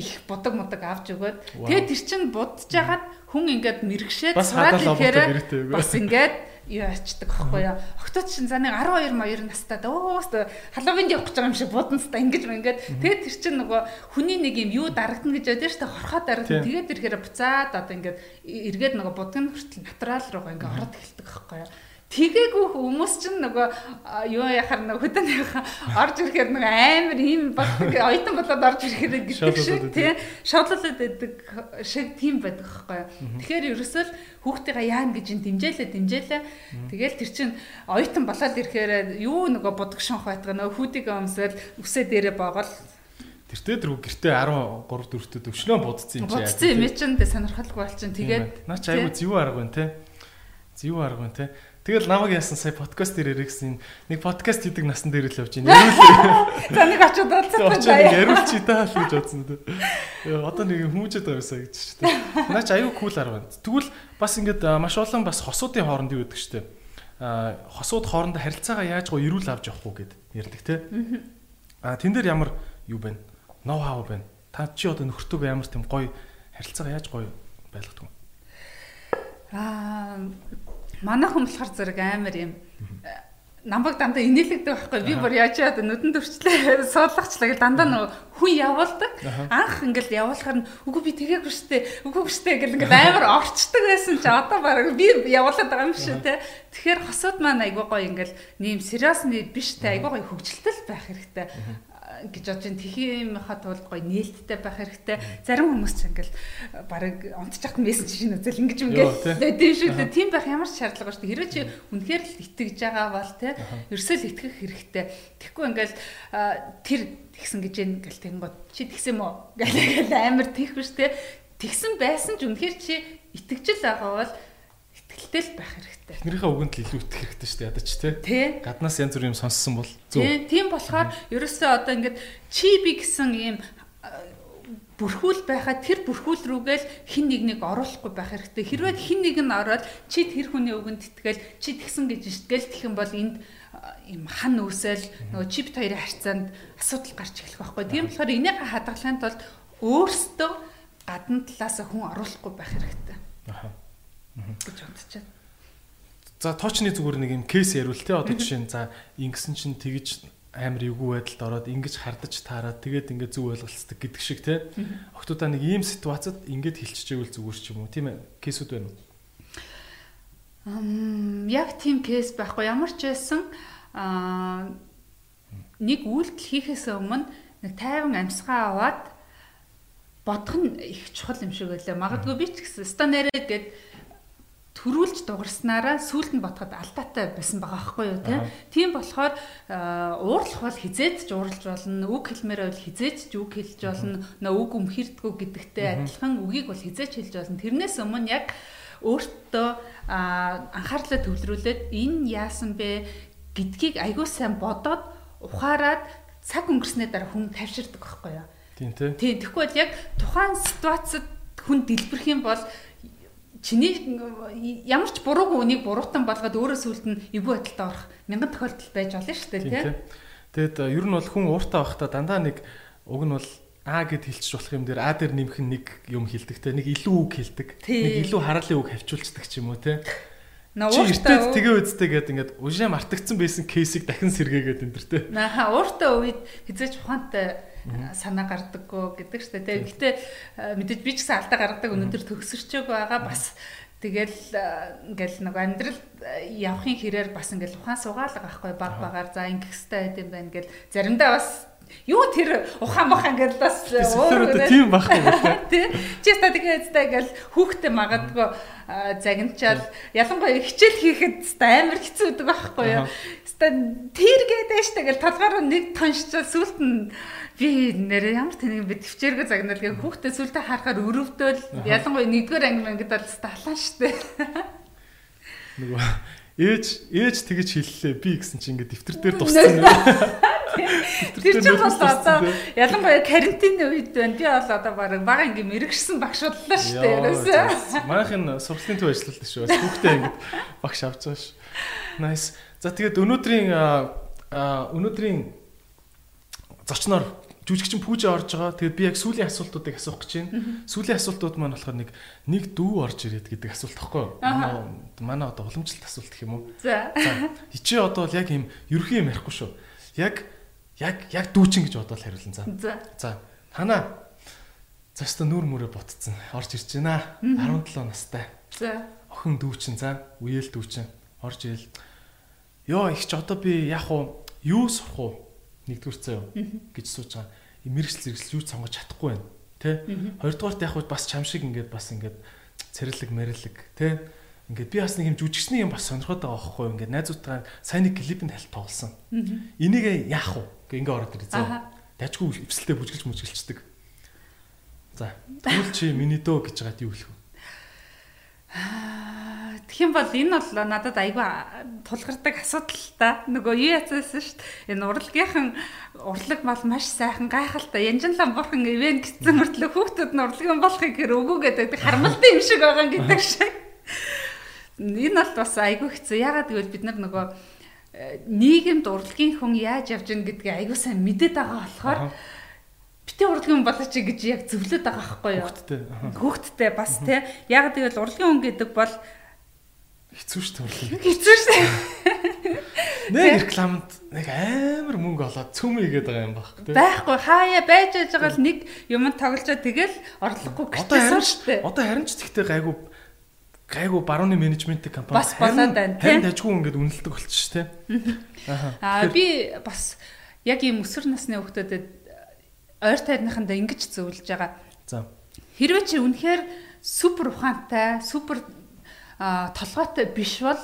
их будаг мудаг авч өгөөд тэгээ тэр чин будж жагаад хүн ингээд мэрэгшээд сураад ихээр бас ингээд юу ячдаг аахгүй юу. Октод чинь за нэг 12 моёр настай өөс халуунд явах гэж байгаа юм шиг буданстай ингэж ингээд тэгээд тэр чинь нөгөө хүний нэг юм юу дарагдана гэж байдаг шүү дээ хорхоо дарагдана. Тэгээд ирэхээр буцаад одоо ингээд эргээд нөгөө будгын хүртэл натурал руугаа ингээд ороод эхэлдэг аахгүй юу. Тэгээгүй хүмүүс чинь нөгөө юу яхаар нөгөө хөдөөний орж ирэхээр нөгөө амар ийм баг ойтон болоод орж ирэхээр гэдэг шиг тий шодлолоод байдаг шиг тийм байдаг юу. Тэгэхээр ерөөсөө л хүүхдтэйгээ яана гэж ин дэмжээлээ дэмжээлээ. Тэгэл тэр чинь ойтон болоод ирэхээр юу нөгөө будаг шонх байтгаа нөгөө хүүдийг өмсөөл үсээ дээрээ боогол Тэртээ дөрөв гэртээ 13 4-т өвчнөө будцсан юм чи. Будцсан юм чинь сонирхолгүй болчихно. Тэгээд наа чи аюу зэвүү арга байна те. Зэвүү арга байна те. Тэгэл намайг яасан сая подкаст дээр ирсэн нэг подкаст хийдэг насан дээр л явж байна. За нэг очиод уулзсан байна. Яриулч таа л гэж бодсон дээ. Одоо нэг хүмүүжээд байгаа юмсаа гэж шүү дээ. Наач аюу кул байна. Тэгвэл бас ингээд маш олон бас хосуудын хооронд юу гэдэг шүү дээ. Хосууд хоорондоо харилцаагаа яаж гоо эрүүл авч явах уу гэд ярьдаг те. А тэн дээр ямар юу байна? Ноу хау байна. Та чи одоо нөхөртөөгөө ямар тийм гоё харилцаагаа яаж гоё байлгадаг вэ? Аа Манайхан болохоор зэрэг амар юм. Намбаг дандаа инээлэгдэг байхгүй. Би бүр яачаад нүдэн төрчлээ. Суулгацлаа гэл дандаа нөгөө хүн явуулдаг. Анх ингээл явуулахаар нь үгүй би тэгээгүй штэ үгүй штэ гэл ингээл амар орчдөг байсан чи одоо баг би явуулаад байгаа юм шүү те. Тэгэхээр хосууд маань айгуу гоё ингээл нэм сериосны биш те. Айгуу гоё хөвгөлтөл байх хэрэгтэй гэж бодож байна. Тэхиймийнхаа тулд гоё нээлттэй байх хэрэгтэй. Зарим хүмүүс ч ингээл баг онцчихт мессеж шин үзэл ингэж ингээл тийм шүү дээ. Тийм байх ямар ч шаардлага шүү дээ. Хэрвээ чи үнэхээр л итгэж байгаа бол те ерөөсөө л итгэх хэрэгтэй. Тэгэхгүй ингээл тэр тэгсэн гэж ингээл тэнгод чи тэгсэн мө гэл амар шүү дээ. Тэгсэн байсан ч үнэхээр чи итгэжл байгаа бол итгэлтэй л байх хэрэгтэй. Эхнэрийнхээ үгэнд л илүү итгэх хэрэгтэй шүү дээ ядаж тий. Гаднаас янз бүр юм сонссон бол зөв. Тий, тийм болохоор ерөөсөө одоо ингээд чи би гэсэн ийм бүрхүүл байхад тэр бүрхүүл рүүгээл хин нэгнийг оруулахгүй байх хэрэгтэй. Хэрвээ хин нэг нь ороод чи тэр хүний үгэнд итгэл чи тэгсэн гэж иштгэл тэгэх юм бол энд им хан үсэл нөгөө чипт хоёрын харьцаанд асуудал гарч эхлэх байхгүй. Тийм болохоор энийг хадгалахын тулд өөрсдөө гадна талаас хүн оруулахгүй байх хэрэгтэй. Аа гэж бодчиход. За тоочны зүгээр нэг юм кейс яривал те одоо жишээ нь за ингэсэн чинь тэгж амар эвгүй байдалд ороод ингэж хардаж таараад тэгээд ингээд зүг ойлголцдог гэдэг шиг те. Октодоо нэг ийм ситуацид ингээд хилччихвэл зүгээр ч юм уу тийм ээ кейсүүд байна уу? Ам яг тийм кейс байхгүй ямар ч байсан аа нэг үйлдэл хийхээс өмнө нэг тайван амьсгаа аваад бодох нь их чухал юм шиг байлаа. Магадгүй би ч гэсэн станараа гээд төрүүлж дугарснараа сүулт нь ботход алдаатай байсан байгаа байхгүй юу тийм болохоор уурлах бол хизээд ч уурлж болно үг хэлмээр бол хизээд ч үг хэлж болно нөө үг өмхирдгүү гэдэгтэй адилхан үгийг бол хизээч хэлж болно. Тэрнээс өмнө яг өөртөө анхаарлаа төвлөрүүлээд энэ яасан бэ гэдгийг аягүй сайн бодоод ухаарад цаг өнгөрснээ дараа хүн тавширдаг байхгүй юу? Тийм тийм. Тийм тэгэхгүй бол яг тухайн ситуацид хүн дэлбэрэх юм бол чиний ямар ч буруугүй үнийг буруутан болгоод өөрөө сүлд нь эвгүй байдалд орох мянган тохиолдол байж болно шүү дээ тий. Тэгэд ер нь бол хүн ууртаа байхдаа дандаа нэг уг нь бол А гэд хэлчих болох юм дээр А дээр нэмэх нэг юм хэлдэг те нэг илүү үг хэлдэг. Нэг илүү хараалын үг хавчуулцдаг ч юм уу те. Ууртаа тэгээ үздэй гэд ингээд ужаа мартагдсан байсан кейсийг дахин сэргээгээд энэ төр те. Нааха ууртаа үед хизээч ухаантай санаа гардаггүй гэдэг штэ. Тэгээ гэхдээ мэдээж би ч гэсэн алдаа гаргадаг өнөөдөр төгсөрчөөг байгаа. Бас Тэгэл ингээл нэг амьдрал явахын хэрээр бас ингээл ухаан суугаалга байхгүй баг багаар. За ингэх хэрэгтэй байт юм байна гэл. Заримдаа бас юу тэр ухаан бахан гэдэл бас өөрөө тийм байхгүй тий чи ста тэгээд гэл хүүхдээ магадгүй загначаал ялангуяа хичээл хийхэд амар хэцүү байдаг байхгүй юу тэр гэдэг штэ гэл толгоор нэг тоншчаал сүулт нь би нэр ямар тэнийг би төвчээргөө загнал гэх хүүхдээ сүултээ харахаар өрөвдөөл ялангуяа нэгдүгээр анги мангид бол талаа штэ нөгөө ээж ээж тэгэж хэллээ би гэсэн чи ингээд дэвтэр дээр дуссан Тэр чинь бас одоо ялангуяа карантины үед байна. Би бол одоо баг бага ингээм мэрэгшсэн багш боллоо шүү дээ. Ерөөсөө. Манайхын сургалтын төв ажиллалт шүү. Хүүхдээ ингээд багш авч байгаа ш. Nice. За тэгээд өнөөдрийн өнөөдрийн зочноор жүжигчин пүүжэ орж байгаа. Тэгээд би яг сүүлийн асуултуудыг асуух гэж байна. Сүүлийн асуултууд маань болохоор нэг нэг дүү орж ирээд гэдэг асуулт тахгүй юу? Манай одоо уламжлалт асуулт гэх юм уу? За. За. Ичээ одоо л яг юм ерхий юм ярихгүй шүү. Яг яг яг дүүчин гэж бодоод хариулна за. За. Танаа застаа нүүр мөрөө ботцсон. Орж ирж байна. 17 настай. За. Охин дүүчин за. Үеэл дүүчин. Орж ийл. Йоо их ч одоо би яг уу юу сурах уу? Нэгдүгээр цаа юу гэж сууж байгаа. Мэргэжил зэрэгсэл юу сонгож чадахгүй байна. Тэ? Хоёрдугаарт яг бас чам шиг ингээд бас ингээд цэрэрлэг мэрэрлэг тэ? Ингээд би бас нэг юм жүжигчний юм бас сонирхоод байгаа байхгүй юу? Ингээд найзуудтайгаа сайн нэг клипэнд хальт тоглосон. Энийг яах вэ? Ингээ ороод ирээ зөө. Дажгүй өвсөлтөд бүжгэлж мүжгэлцдэг. За. Тэгвэл чи миний дөө гэж байгаад юу хэлэх вэ? Тэгэх юм бол энэ бол надад айгүй тулгардаг асуудал та. Нөгөө юу яцсан шүү дээ. Энэ урлагийнхан урлаг бол маш сайхан гайхалтай. Янжинлан бурхан ивэн гэсэн мөртлөө хүүхдүүд нь урлагийн болохыг хэр өгөө гэдэг хармалтай юм шиг байгаа гэдэг шиг. Энэ бол бас айгүй хэцүү. Ягаад гэвэл бид нар нөгөө нийгэмд урлагийн хүн яаж явж гин гэдгийг аягүй сайн мэдээд байгаа болохоор бити урлагийн болооч гэж яг зөвлөд байгаа байхгүй юу? Хүүхдтэй. Хүүхдтэй бас тий. Яг тэгвэл урлагийн хүн гэдэг бол хэцүү шүү дээ. Хэцүү шүү. Нэг рекламад нэг амар мөнгө олоод цөм игээд байгаа юм баг тий. Байхгүй хаяа байж байж байгаа л нэг юм тоглож тэгэл орлогогүй гэсэн шүү дээ. Одоо харин ч тэгтээ гайгүй гайгүй барууны менежментийн компани бас болоод байна тийм тажгүй ингээд үнэлдэг болчих ш тийм аа би бас яг ийм өсвөр насны хүүхдүүдэд ойр тайрныхандаа ингэж зөвлөж байгаа. За. Хэрвээ чи үнэхээр супер ухаантай супер толгойтой биш бол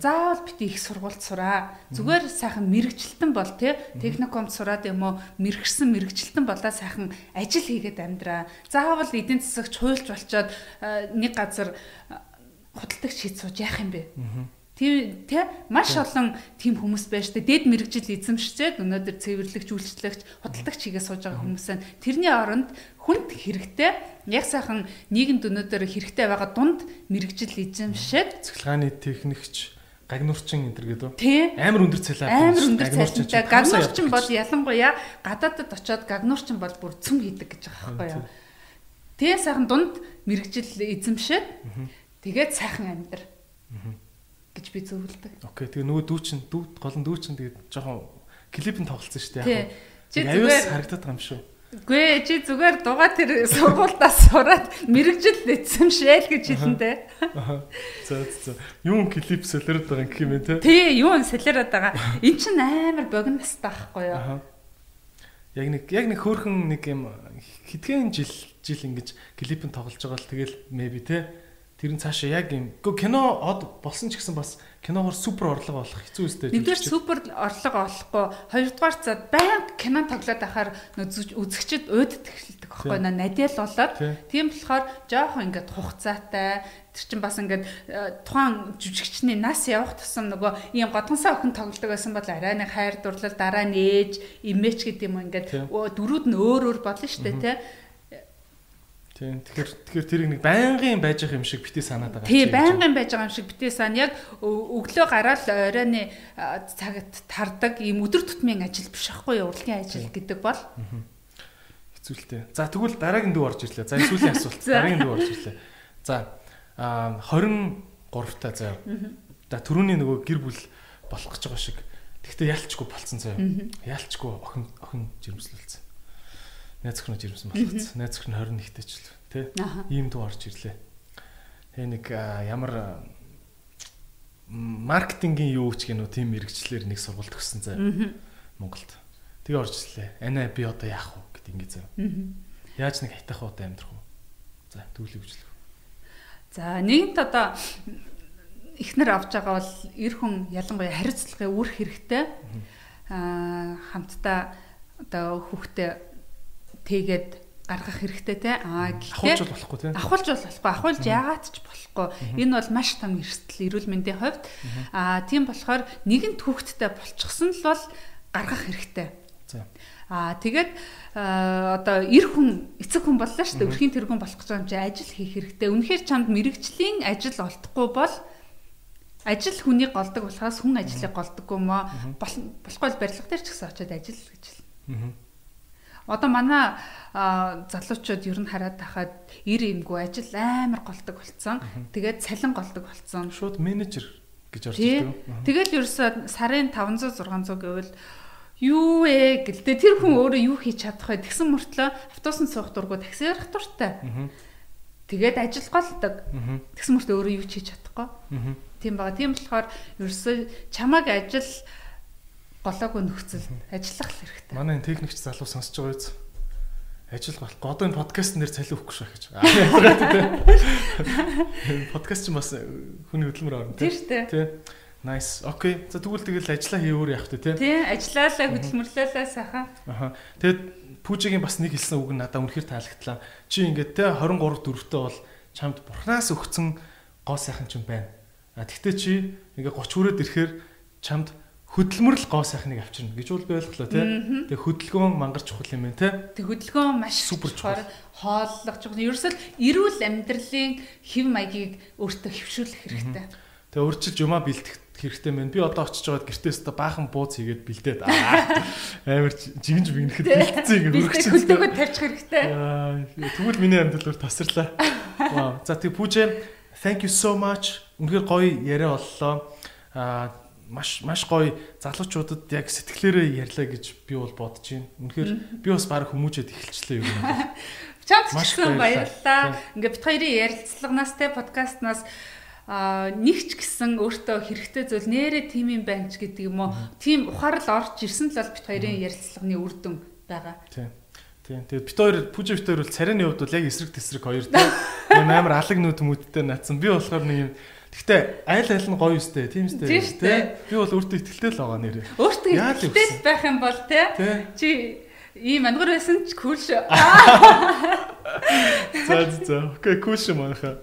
заавал бити их сургуульд сураа. Зүгээр сайхан мэрэгчлэлтэн бол тий? Техникумд сураад юм уу? Мэрэгсэн мэрэгчлэлтэн болоо сайхан ажил хийгээд амьдраа. Заавал эдийн засагч хуульч болчоод нэг газар худалдагч хийж сууж яах юм бэ? Тийм тий маш олон тийм хүмүүс байна шүү дээ. Дэд мэрэгжил эзэмшчээд өнөөдөр цэвэрлэгч, үйлчлэгч, худалдагч хийгээ сууж байгаа хүмүүс байна. Тэрний оронд хүнд хэрэгтэй яг сайхан нийгэмд өнөөдөр хэрэгтэй байгаа дунд мэрэгжил эзэмшээд цахилгааны техникч гагнуурчин энэ гэдэг үү? Амар өндөр цалиа. Амар өндөр цалинтай. Гагнуурчин бол ялангуяа гадаадд очиод гагнуурчин бол бүр цөм хийдэг гэж байгаа байхгүй юу? Тэгээ сайхан дунд мэрэгжил эзэмшээд Тэгээд сайхан амьдр. Гэж би зөвлөдөг. Окей. Тэгээ нөгөө дүүчин дүү гол нь дүүчин тэгээд жоохон клипэн тоглолцсон шүү дээ. Чи зүгээр харагдаад байгаа юм шүү. Гүй чи зүгээр дугаа тэр сургуультаас сураад мэрэгжил эцэмшээл гэж хэлэндээ. За за. Юу клип солиороод байгаа юм гэх юм те. Тий, юу солиороод байгаа. Эн чин амар богиностай байхгүй юу? Яг нэг яг нэг хөөхөн нэг юм хэдхэн жил жил ингэж клипэн тоглож байгаа л тэгэл maybe те Тэр нь цаашаа яг юм. Гэхдээ кино од болсон ч гэсэн бас киногоор супер орлого олох хэцүү үстэй. Нэгдүгээр супер орлого олохгүй, хоёрдугаар за баян кино тоглоод ахаар үзэгчд өөд тэхэлдэг байхгүй наа надиал болоод. Тийм болохоор жоохон ингээд хугацаатай. Тэр чинь бас ингээд э, тухайн жүжигчний нас явах тусам нөгөө ийм годгонсаа охин тоглодог байсан бол арай нэг хайр дурлал дараа нь ээж имэж гэдэг юм ингээд дөрүүд нь өөр өөр болно шүү дээ тий Тийм. Тэгэхээр тэгэхээр тэрийг нэг байнгын байж байгаа юм шиг бити санаад байгаа. Тий, байнгын байж байгаа юм шиг бити сан яг өглөө гараад оройны цагт тардаг ийм өдөр тутмын ажил биш байхгүй юу? Урлагийн ажил гэдэг бол хэцүүлтэй. За тэгвэл дараагийн дүү орж ирлээ. За сүүлийн асуулт. Дараагийн дүү орж ирлээ. За а 23 та заяа. За түрүүний нөгөө гэр бүл болох гэж байгаа шиг. Тэгтээ ялчгүй болцсон заяа. Ялчгүй охин охин жирэмслүүлсэн найз өхнөө жирэмсэн болгоцсон. Найз өхн 21 дэч л тий. Ийм дүү орж ирлээ. Тэгээ нэг ямар маркетингийн юу ч гэнэ үү тийм мэрэгчлэр нэг сургалт өгсөн заа. Монголд. Тэгээ орж ирлээ. Анаа би одоо яах вэ гэдэг ингэ заа. Яаж нэг хайтах уу амьдрах уу? За түүлээ үжлэх. За нэгэнт одоо эхнэр авч байгаа бол эр хүн ялангуяа хариуцлагын үр хэрэгтэй. Аа хамтдаа одоо хүүхдээ тэгээд гаргах хэрэгтэй те. Аа гэхдээ авахулж болохгүй те. авахулж болохгүй. Авахулж яагаад ч болохгүй. Энэ бол маш том эрсдэл эрүүл мэндийн хувьд. Аа тийм болохоор нэгэн түүхттэй болчихсон л бол гаргах хэрэгтэй. Аа тэгээд одоо эр хүн эцэг хүн боллоо шүү дээ. Өрхийн тэргүүн болох гэж байгаа юм чи ажил хийх хэрэгтэй. Үнэхээр чамд мэрэгжлийн ажил олдохгүй бол ажил хүнийг голдог болохоос хүн ажлыг голдоггүй мó болохгүй барилга дээр ч гэсэн очиод ажил гэж л. Одоо манай залуучууд ер нь хараад тахад ир имгүй ажил амар голдог болцсон. Тэгээд цалин голдог болцсон. Шууд менежер гэж орж ирдэг. Тэгэл ерөөсө сарын 500 600 гэвэл юу вэ гэлтэй тэр хүн өөрөө юу хийж чадах вэ тэгсэн мөртлөө автобусанд суух дургу такси ярих дуртай. Тэгээд ажил голдог. Тэгсэн мөртлөө өөрөө юу ч хийж чадахгүй. Тийм бага. Тийм болохоор ерөөсө чамаг ажил голоогүй нөхцөл ажиллах хэрэгтэй. Манай энэ техникч залуу сонсож байгаа биз? Ажил болохгүй. Одоо энэ подкаст нэр цалин өгөхгүй шээ гэж. Подкаст ч бас хүний хөдөлмөр орно тийм шүү дээ. Nice. Окей. За тэгвэл тэгэл ажиллаа хийвэр явах тий. Тий, ажиллаалаа хөдөлмөрлөөлөө сайхан. Аха. Тэгэд Пүүжигийн бас нэг хэлсэн үг надад үнэхээр таалагдлаа. Чи ингээд те 23 дөрөвтэй бол чамд бурхнаас өгсөн гоо сайхан ч юм байна. А тэгтээ чи ингээд 30 хүрээд ирэхээр чамд хөдөлмөрл гоо сайхныг авчирна гэж бол би ойлголоо тий. Тэгээ хөдөлгөөн мангар чухал юм байна тий. Тэг хөдөлгөөн маш супер чухал. Хооллох чухал. Ерөөсөл эрүүл амьдралын хэв маягийг өөртөө хөвшүүлэх хэрэгтэй. Тэгээ урьдчилж юмаа бэлтгэх хэрэгтэй мэн. Би одоо очиж байгаад гэртээс та баахан бууз хийгээд бэлдээд амар жигэнж бигнэхэд бэлдсэн ингэ хөргөж хөдөлгөөн тавьчих хэрэгтэй. Тэгвэл миний амьдрал өөр тасарлаа. Вау. За тэг пүүжээ thank you so much. Үнэхээр гоё яриа боллоо. Аа маш маш гоё залуучуудад яг сэтгэлээрээ ярьлаа гэж би бол бодож байна. Үнэхээр би бас баг хүмүүжээд эхэлчлээ юм байна. Чамд маш баярлалаа. Ингээ бит хоёрын ярилцлаганаас те подкастнаас а нэг ч гэсэн өөртөө хэрэгтэй зүйл нэрэ тим юм байна ч гэдэг юм уу. Тим ухаарл орж ирсэн л бол бит хоёрын ярилцлагын үр дүн байгаа. Тийм. Тийм. Тэгээд бит хоёр пүжи бит хоёр бол царайны хувьд бол яг эсрэг тесрэг хоёр тийм. Амар алаг нүд мөдтэй наацсан. Би болохоор нэг юм Гэхдээ айл айл нь гоё үстэй, тийм үстэй. Тий. Би бол өөртөө ихтэй л байгаа нэрээ. Өөртөө ихтэй байх юм бол тий. Чи ийм ангар байсан ч кул шүү. За за. Окей, кул шүү манайхаа.